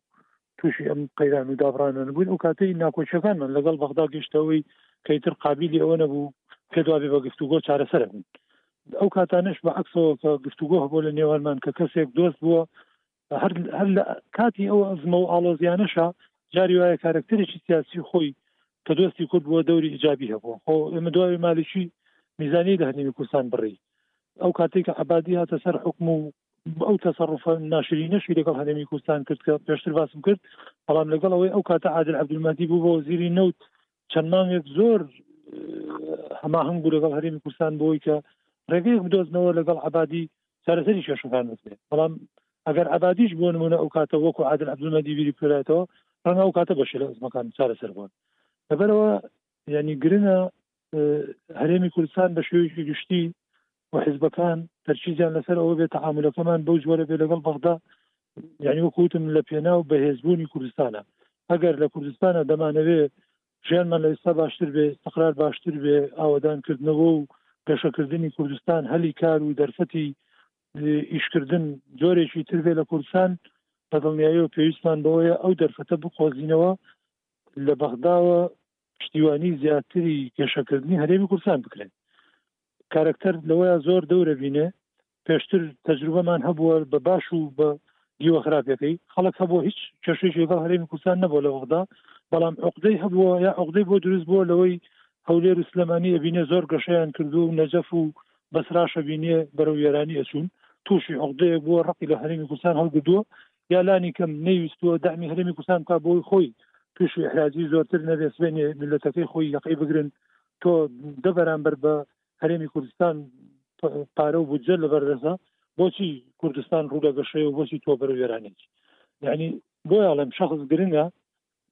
تووشی ئەم قەیران و دابڕانان بووین ئەو کاتەی ناکۆچەکانمان لەگەڵ بەغدا گەشتەوەی کەیتر قابلی ئەوە نەبوو پێدوابێ بە گفتوگۆ چارەسەر بوون ئەو کاتانش بە عکسەوە کە گفتوگۆ هەبوو لە نێوانمان کە کەسێک دۆست بووە هەر هەر لە کاتی ئەو ئەزمە و ئاڵۆزیانەشە جاری وایە کارکتەرێکی سیاسی خۆی کە دۆستی کورد بووە دەوری ئیجابی هەبوو خۆ ئێمە دوای مالیکی میزانی لە هەرێمی کوردستان بڕی ئەو کاتێک کە عبادی هاتە سەر حکم و ئەو تەسەڕفە ناشری نەشی لەگەڵ هەرێمی کوردستان کرد کە پێشتر باسم کرد بەڵام لەگەڵ ئەوەی ئەو کاتە عادل عبدمەدی بوو بۆ زیری نەوت چەند مانگێک زۆر هەماهنگ بوو لەگەڵ هەرێمی کوردستان بۆی کە ڕێگەیەک بدۆزنەوە لەگەڵ عبادی چارەسەری کێشەکان بێ بەڵام ئەگەر عبادیش بۆ نمونە ئەو کاتە وەکو عادل عبدمە دیبیری پێلایەتەوە ڕەنگە ئەو کاتە بەشێ لە ئەزمەکان چارەسەر بوون لەبەرەوە ینی گرنە هەرێمی کوردستان بە شێوەیەکی گشتی و حزبەکان تەرکیزیان لەسەر ئەوە بێت تەعاملەکەمان بەو جۆرە بێ لەگەڵ بەغدا یعنی وەکوتم لە پێناو بەهێزبوونی کوردستانە ئەگەر لە کوردستانە دەمانەوێ ژیانمان لە ئێستا باشتر بێ استقرار باشتر بێ ئاوەدانکردنەوە و گەشەکردنی کوردستان هەلی کار و دەرفەتی ئیشکردن جۆرێکی تربێ لە کوردستان بە دڵنیایەوە پێویستمان بەوەیە ئەو دەرفەتە بقۆزینەوە لە بەغداوە پشتیوانی زیاتری گەشەکردنی هەرێمی کوردستان بکرێت کارکتەر لەوەیە زۆر دەورە بینێ پێشتر تەجروبەمان هەبووە بە باش و بە دیوە خراپەکەی خەڵک هەبوو هیچ کێشێکی لەگەڵ هەرێمی کوردستان نەبوو لە وەخدا بەڵام عقدەی هەبووە یا عقدەی بۆ دروست بووە لەوەی هەولێر و سلمانی ئەبینێ زۆر گەشەیان کردو و نەجەف و بەسراشە بینێ بەرەو وێرانی ئەچوون تووشی عقدەیە بووە ڕقی لە هەرێمی کوردستان هەڵگردووە یا لانی کەم نەیویستووە دەعمی هەرێمی کوردستان بکات بۆی خۆی توش و ئحراجی زۆرتر نەبێت سبێنێ میلەتەکەی خۆی یەقەی بگرن تۆ دە بەرامبەر بە هەرێمی کوردستان پارە و بودجە لە بەردەسە بۆچی کوردستان ڕوو لە گەشەیە و بۆچی تۆ بەرە وێرانێکی یعنی بۆ ئاڵم شخص گرنگە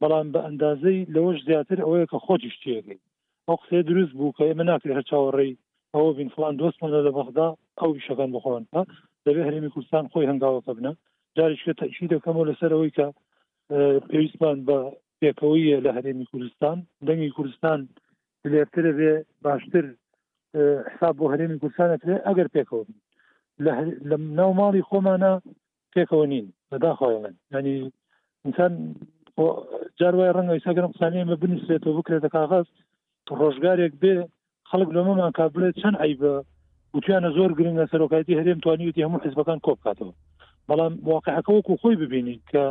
بەڵام بە ئەندازەی لەوەش زیاتر ئەوەیە کە خۆتیش تێگەی ئەو قسەیە دروست بوو کە ئێمە ناکرێت هەر چاوەڕێی ئەوە بین فڵان دۆستمانە لە بەغدا ئەو ئیشەکان بۆ خۆیان بکات دەبێت هەرێمی کوردستان خۆی هەنگاوەکە بنە جاریشکە تەشی دەکەمەوە لەسەر ئەوەی کە پێویستمان بە پێکەوەیە لە هەرێمی کوردستان دەنگی کوردستان لێترە بێ باشتر حساب بۆ هەرێمی کوردستانەکرێت ئەگەر پێکەوە بین لە ناو ماڵی خۆمانە پێکەوە نین بەداخەوەی من ینی ئینسان جار وای ڕەنگە ئیساگەرم قسانەیە مە بنووسێتەوە بکرێتە کاغاز ڕۆژگارێک بێ خەڵک لۆمەمان کا بڵێ چەند عیبە وتیانە زۆر گرنگە سەرۆکایەتی هەرێم توانیوتی هەموو حزبەکان کۆبکاتەوە بەڵام واقعەکە وەکو خۆی ببینی کە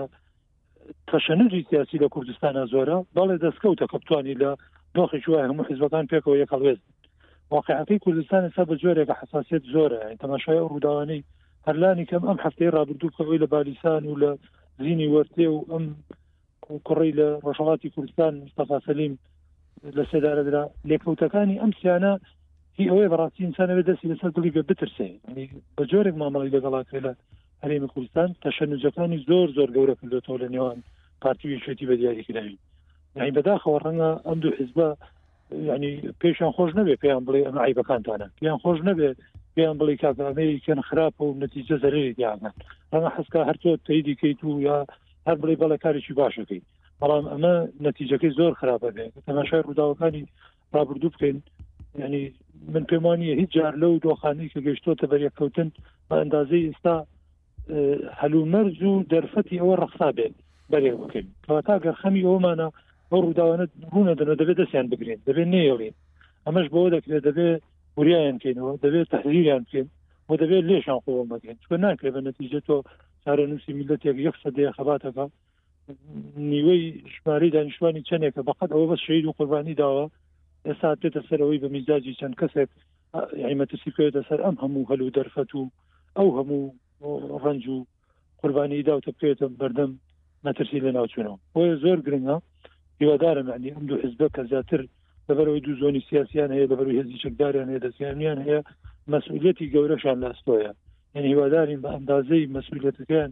تەشەنجی سیاسی لە کوردستانە زۆرە بەڵێ دەستکەوتە کە بتوانانی لە دۆخێکی وای هەموو حزبەکان پێکەوە یەک هەڵوێز واقعەکەی کوردستان سا بە جۆرێکە حساسیت زۆرە تەماشای ئەو ڕووداوانەی هەرلانی کەم ئەم هەفتەی ڕابردوو کەەوەی لە بالیسان و لە زینی وەرتێ و ئەم کوڕی لە ڕۆژهڵاتی کوردستان مستەفا سەلیم لە سێدارەدرا لێکەوتەکانی ئەم سیانە هی ئەوەیە بەڕاستی ئینسانەوێت دەستی لەسەر دڵی بێ بترسێ بە جۆرێک مامەڵی لەگەڵاکرێ لە هەرێمی کوردستان تەشەنوجەکانی زۆر زۆر گەورە کردێتەوە لە نێوان پارتی و یەکێتی بە دیاریکراوی یعنی بەداخەوە ڕەنگە ئەم دوو حزبە ینی پێشیان خۆش نەبێ پێیان بڵێ ئەمە عیبەکانتانە پێیان خۆش نەبێ پێیان بڵی کاکەمەیەکەن خراپە و نەتیجە زەرری دیانات ئەمە حەسکە هەرتۆ تەیدی کەیت و یا هەر بڵێ بەڵێ کارێکی باشەکەی بەڵام ئەمە نەتیجەکەی زۆر خراپە بێ تەماشای ڕووداوەکانی ڕابردوو بکەین ینی من پێم وانە هیچ جار لەو دۆخانی کە گەشتۆتە بەریەککەوتن بە ئەندازەی ئێستا هەلومەرج و دەرفەتی ئەوە ڕخسا بێت بەرێک بکەین کەواتا گەر خەمی ئەومانە ئەو ڕووداوانە ڕوونە دەنەوە دەبێت دەستیان بگرین دەبێت نێڵین ئەمەش بەوە دەکرێت دەبێت وریان کەینەوە دەبێت تحلیلیان بکەین و دەبێت لێشان خۆڵ مەگەن چکە ناکرێت بە نەتیجە تۆ چارە نووسی میلەتێک یەک سەدەیە خەباتەکە نیوەی ژمارەی دانیشتوانی چەندێکە بەقەت ئەوە بە شەید و قوربانی داوە ئێستا پێتە سەرەوەی بە میزاجی چەند کەسێک یمەترسی پێێتە سەر ئەم هەموو هەل و دەرفەت و ئەو هەموو ڕنج و قوربانی داوتە پێێتە بەردەم مەترسی لە ناوچونەوە بۆ زۆر گرنگە هیوادارە معنی ئەم دوو حزبە کە زیاتر لەبەرەوەی دوو زۆنی سیاسیان هەیە لەبەر هێزی چەکداریان هەیە دەستیانیان هەیە مەسئولەتی گەورەشان لاستۆیە یعنی هیوادارین بە ئەندازەی مەسئولەتەکەیان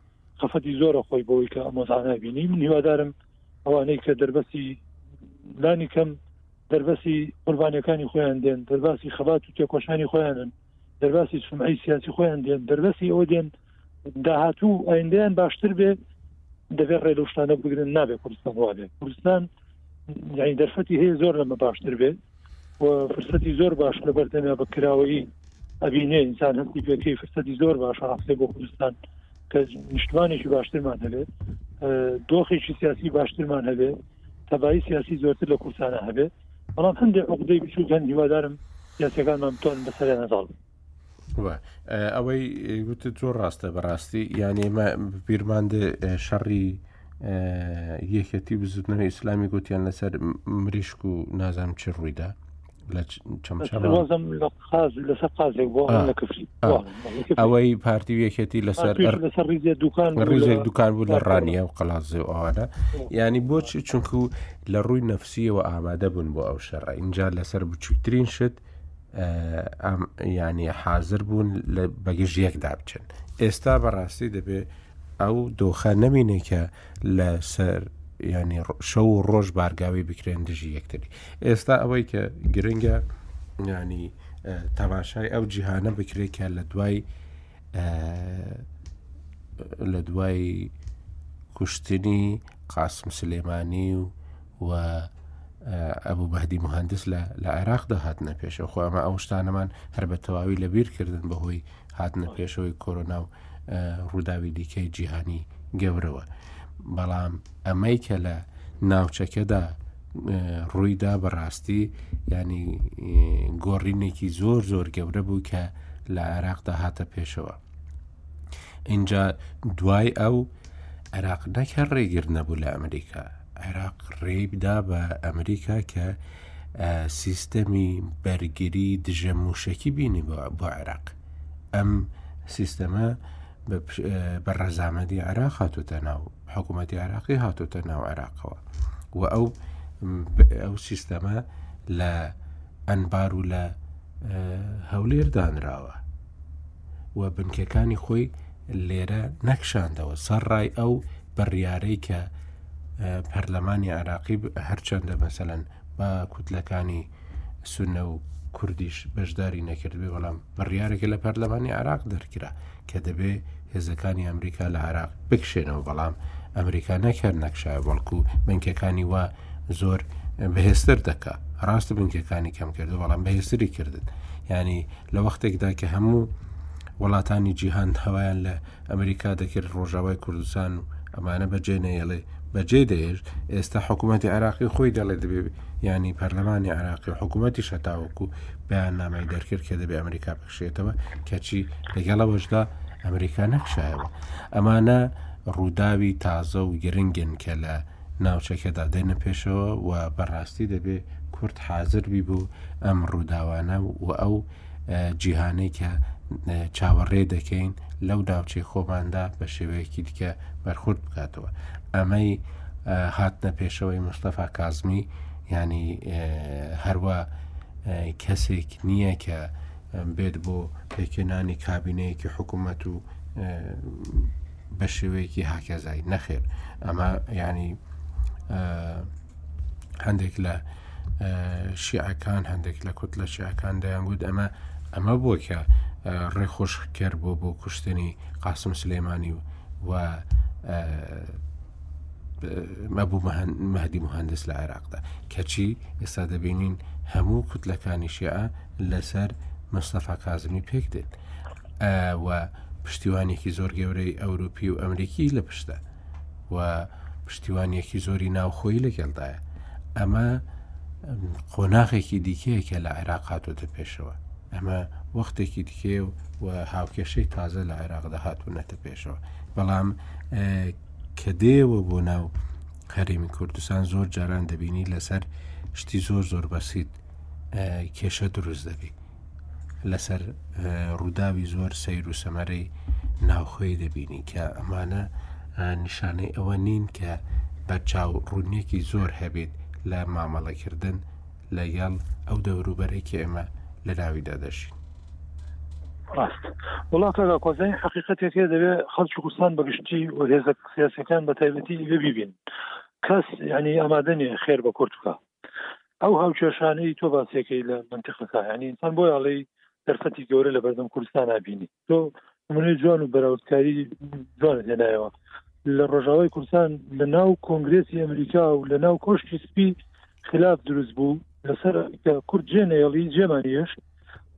خەفەتی زۆرە خۆی بۆی کە ئەمەزانای بینی من هیوادارم ئەوانەی کە دەربەسی لانی کەم دەربەسی قوربانەکانی خۆیان دێن دەرباسی خەبات و تێکۆشانی خۆیانن دەرباسی سمعی سیاسی خۆیان دێن دەربەسی ئەوە دێن داهاتوو ئایندەیان باشتر بێ دەبێت ڕێ لەشتانە بگرن نابێت کوردستان وابێت کوردستان یعنی دەرفەتی هەیە زۆر لەمە باشتر بێت و فرسەتی زۆر باش لەبەر تەنیا بە کراوەیی ئەبینێ ئینسان هەستی پێکەی فرسەتی زۆر باش ڕاستێ بۆ کوردستان کە نیشتمانێکی باشترمان هەبێت دۆخێکی سیاسی باشترمان هەبێت تەبایی سیاسی زۆرتر لە کورسانە هەبێت بەڵام هەندێک عقدەی بچووکەن هیوادارم سیاسەکانمان بتوانن بەسەریان نەزاڵ ئەوەی وتت زۆر ڕاستە بەڕاستی یان ئێمە بیرمان شەڕی یەکەتی بزوتنەوە ئیسلامی گوتیان لەسەر مریشک و نازام چ ڕوویدا ئەوەی پارتی یەکەتی لەسەر ڕیزێک دوکان بوو لە ڕانیە و قەلازێ و ئەوانە ینی بۆچ چونکو لە ڕووی نەفسیەوە ئامادە بوون بۆ ئەو شەڕ اینجا لەسەر بچووترین شت یانە حازر بوون لە بەگژ یەکدا بچن ئێستا بەڕاستی دەبێ ئەو دۆخە نەمینێ کە لە سەر ینی شەو و ڕۆژ بارگاوی بکرێن دژی یەکتری ئێستا ئەوەی کە گرنگە ینی تەماشای ئەو جیهانە بکرێت کە لە دوای لە دوای کوشتنی قاسم سلێمانی و و ئەبوو بەهدی مهندس لە لە عێراقدا هاتنە پێشەوە خۆ ئەمە ئەو شتانەمان هەر بە تەواوی لەبیر کردن بەهۆی هاتنە پێشەوەی کۆرۆنا و ڕووداوی دیکەی جیهانی گەورەوە بەڵام ئەمەی کە لە ناوچەکەدا ڕوویدا بەڕاستی ینی گۆڕینێکی زۆر زۆر گەورە بوو کە لە عێراقدا هاتە پێشەوە اینجا دوای ئەو عێراق نەکە ڕێگر نەبوو لە ئەمریکا عێراق ڕێبدا بە ئەمریکا کە سیستەمی بەرگری دژە موشەکی بینی بۆ عێراق ئەم سیستەمە بە ڕەزامەدی عێراق هاتوتە ناو حکوومەتی عراقی هاتۆتە ناو عێراقەوە و ئەو ئەو سیستەمە لە ئەنبار و لە هەولێر دانراوە و بنکەکانی خۆی لێرە نەکشاندەوە سەر ڕای ئەو بڕیارەی کە پەرلەمانی عراقی هەرچەندە مەسەەن بە کوتلەکانی سنە و کوردیش بەشداری نەکردبێ بەڵام بڕیارێکە لە پەرلەمانی عراق دەرکرا کە دەبێ هێزەکانی ئەمریکا لە عراق بکشێنەوە بەڵام ئەمریکا نەکرد نەکشای بەڵکو بنکەکانی وا زۆر بەهێستر دەکا ڕاست بنکەکانی کەم کردو بەڵام بەهێستری کردن ینی لە وەختێکدا کە هەموو وڵاتانی جیهان هەوایان لە ئەمریکا دەکرد ڕۆژاوای کوردستان و ئەمانە بەجێ نەیەڵێ بەجێ دەێژ ئێستا حکوومەتتی عراقی خۆی دەڵێ دەبێ ینی پەرلەمانی عراقی و حکوومەتتی شەتاوەکو بەیان نامای دەرکرد کە دەبێ ئەمریکا بکشێتەوە کەچی لەگەڵەوەشدا ئەمریکا نەکشایەوە ئەمانە ڕووداوی تازە و گرنگن کە لە ناوچەکەدا دێنە پێشەوە و بەڕاستی دەبێ کورد حاضر بی بوو ئەم ڕووداوانە و ئەو جیهانەی کە چاوەڕێ دەکەین لەو ناوچەی خۆماندا بە شێوەیەکی دیکە بەرخورد بکاتەوە ئەمەی هاتنە پێشەوەی مستەفا کازمی ینی هەروە کەسێک نییە کە بێت بۆ پێکێنانی کابینەیەکی حکوومەت و بە شێوەیەکی هاکەزای نەخێر ئەمە ینی هەندێک لە شیعەکان هەندێک لە کوت لە شیعەکان دەیانگووت ئەمە ئەمە بووە کە ڕێخۆش کرد بۆ بۆ کوشتنی قاسم سلێمانی و و مەبوو مەهدی مهندس لە عێراقدا کەچی ئێستا دەبینین هەموو کوتلەکانی شیعە لەسەر مستەفا کازمی پێک دێت و پشتیوانێکی زۆر گەورەی ئەوروپی و ئەمریکی لە پشتە و پشتیوانیەکی زۆری ناوخۆی لەگەڵدایە ئەمە قۆناغێکی دیکەیە کە لە عێراق هاتۆتە پێشەوە ئەمە وەختێکی دیکێ و هاوکێشەی تازە لە عێراقدا هاتوونەتە پێشەوە بەڵام کە دێوە بۆ ناو هەرێمی کوردستان زۆر جاران دەبینی لەسەر شتی زۆر زۆر بەسییت کێشە دروست دەبی لەسەر ڕووداوی زۆر سیر و سەمەرەی ناوخۆی دەبینی کە ئەمانە نیشانەی ئەوە نین کە بەرچاو ڕوونیەکی زۆر هەبێت لە مامەڵەکردن لەگەڵ ئەو دەوروبەرێکی ئێمە لە ناویدا دەشین ڕاست وڵاتەکە کۆزای حقیقەتێک هەیە دەبێت خەڵکی کوردستان بەگشتی و هێزە سیاسەکان بە تایبەتی ببیبین کەس ینی ئامادەنیە خێر بە کورد بکە ئەو هاوکێشانەی تۆ باسیەکەی لە منتیقەکە ینی ئینسان بۆ یاڵی دەرفەتی گەورە لە بەردەم کوردستان نبینی تۆ منی جوان و بەراوردکاری جوان هێنایەوە لە ڕۆژاوای کوردستان لە ناو کۆنگرسی ئەمریکا و لە ناو کۆشتی سپی خلاف دروست بوو لەسەر کورد جێ نەیەڵی جێمانیش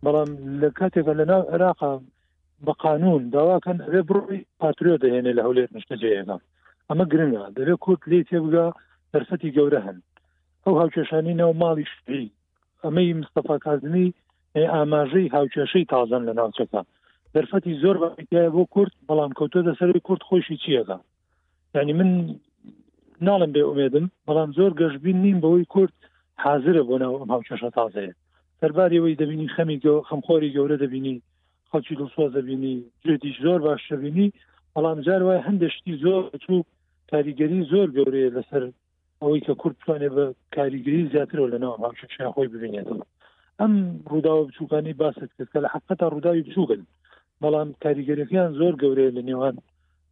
بەڵام لە کاتێکە لە ناو عێراقا بە قانون داواکەن ئەبێ بڕی پاتریۆ دەهێنێ لە هەولێر نیشتەجێیەکە ئەمە گرنگە دەبێت کورد لی تێبگا دەرفەتی گەورە هەن ئەو هاوکێشانی ناو ماڵی شعری ئەمەی مستەفا کازمی ئاماژەی هاوکێشەی تازەن لە ناوچەکە دەرفەتی زۆر بەتیایە بۆ کورد بەڵام کەوتۆ دەسەری کورد خۆشی چیەکە ینی من ناڵم بێ ئومێدم بەڵام زۆر گەشببین نیم بەوەی کورد حاضرە بۆ ناو ئەم هاوکێشە تازەیە سەرباریەوەی دەبینی خەمی گەو خەمخۆری گەورە دەبینی خەڵکی دڵسۆ دەبینی جێتیش زۆر باش دەبینی بەڵام جار وای هەندێک شتی زۆر بچوو کاریگەری زۆر گەورەیە لەسەر ئەوەی کە کورد بتوانێت بە کاریگەری زیاترەوە لە ناو هاوچەشای خۆی ببینێتەوە ئەم ڕووداوە بچووکانی باست کرد کە لە حقەتا ڕووداوی بچووگن بەڵام کاریگەریەکەیان زۆر گەورەیە لە نێوان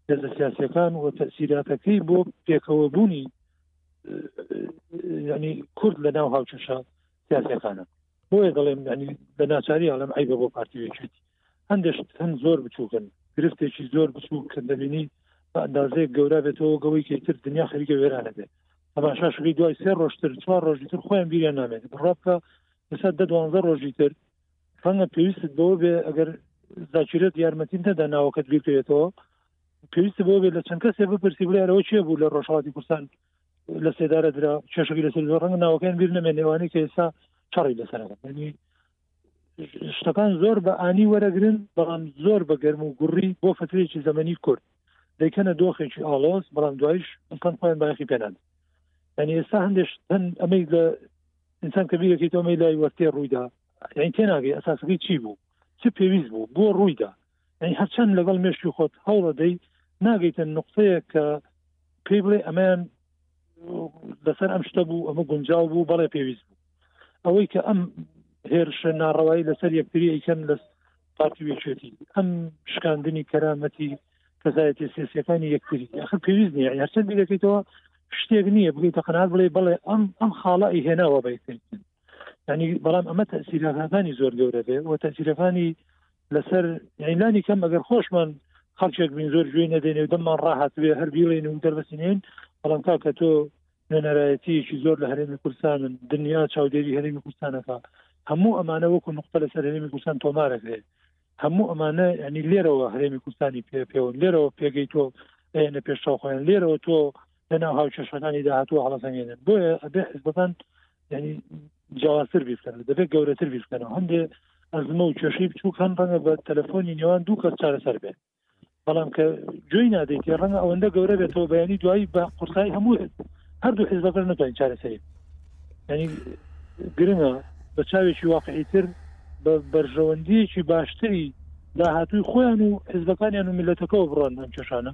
هێزە سیاسەکان و تەسیراتەکەی بۆ پێکەوە بوونی ینی کورد لە ناو هاوچەشە سیاسەکانە بۆیە دەڵێم ینی بە ناچاری ئەڵم ئەی بە بۆ پارتیوێچێتی هەندێک شت هەن زۆر بچووکن گرفتێکی زۆر بچووک کە دەبینی بە ئەندازەیە گەورە بێتەوە گەوەی کەیتر دنیا خەریکە وێرانە بێت تەماشا شوی دوای سێ ڕۆشتر چوار ڕۆژی تر خۆیان بیریان نامێت بڕابکە ئێستا دە دوانزە ڕۆژی تر ڕەنگە پێویستت بۆ بێ ئەگەر زاکیرێت یارمەتی دەدا ناوەکەت بیرکەوێتەوە پێویست بۆ بێت لە چەند کەسێ بپرسی بلێرەوە چێ بوو لە ڕۆژهاتی کوردستان لە سێدارە درا کێشەکە لەسەر ڕەنگ ناوەکەیان بیر نەمێ نێوانی کە ئێستا چڕی لەسەرەکەنی شتەکان زۆر بە ئانی وەرەگرن بەڵام زۆر بە گەرم و گوڕی بۆ فترێکی زەمەنی کورد دەکەنە دۆخێکی ئاڵۆز بەڵام دوایش ئەسان خۆیان باخی پێنان ینی ئێستا هەندێش هەن ئەمەی لە ئینسان کە بیرەکەیت ئەمەی لای وەرتێ ڕوویدا یعنی تێناگەی ئەساسەکەی چی بوو چ پێویست بوو بۆ ڕوویدا یعنی هەرچەند لەگەڵ مێشکی خۆت هەوڵەدەی ناگەیتە نقطەیە کە پێی بڵێ ئەمەیان لەسەر ئەم شتە بوو ئەمە گونجاو بوو بەڵێ پێویست بوو ئەوەی کە ئەم هێرشە ناڕەوایی لەسەر یەکتری ئەیکەن لە پارتی وێچێتی ئەم شکاندنی کەرامەتی کەزایەتی سیاسەکانی یەکتری ئەخ پێویست نیە هەرچەند بیرەکەیتەوە شتێک نییە بگەیت تەقنات بڵێ بڵێ ئەم ئەم خاڵە ئەی هێناوە بەیتن ینی بەڵام ئەمە تەسیرەکانی زۆر گەورە بێ و تەسیرەکانی لەسەر عیلانی کەم ئەگەر خۆشمان خەڵکێک بین زۆر گوێی نەدەێ و دەممان ڕاهاتبێ هەر بیڵێن و دەربسینێن بەڵام تا کە تۆ نوێنەرایەتیەکی زۆر لە هەرێمی کوردستانن دنیا چاودێری هەرێمی کوردستانەکە هەموو ئەمانە وەکو نقطە لەسەر هەرێمی کوردستان تۆمارەکرێت هەموو ئەمانە ینی لێرەوە هەرێمی کوردستانی پێ پێوە لێرەوە پێگەی تۆ لە پێشتاو خۆیان لێرەوە تۆ لەناو هاوکێشەکانی داهاتوە هەڵەسەنگێنن بۆیە ئەبێ حزبەکان یعنی جیاوازتر بیرکەن دەبێت گەورەتر بیرکەنەوە هەندێ ئەزمە و کێشەی بچوو کەم ڕەنگە بە تەلەفۆنی نێوان دوو کەس چارەسەر بێت بەڵام کە جوێی نادەیتی ڕەنگە ئەوەندە گەورە بێتەوە بەیانی دوایی بە قورسایی هەموو هەردوو حیزبەکەش نتوانین چارەسەری ینی گرنگە بە چاوێکی واقعیتر بە بەرژەوەندیەکی باشتری داهاتووی خۆیان و حزبەکانیان و میلەتەکەەوە بڕۆن ئەم کێشانە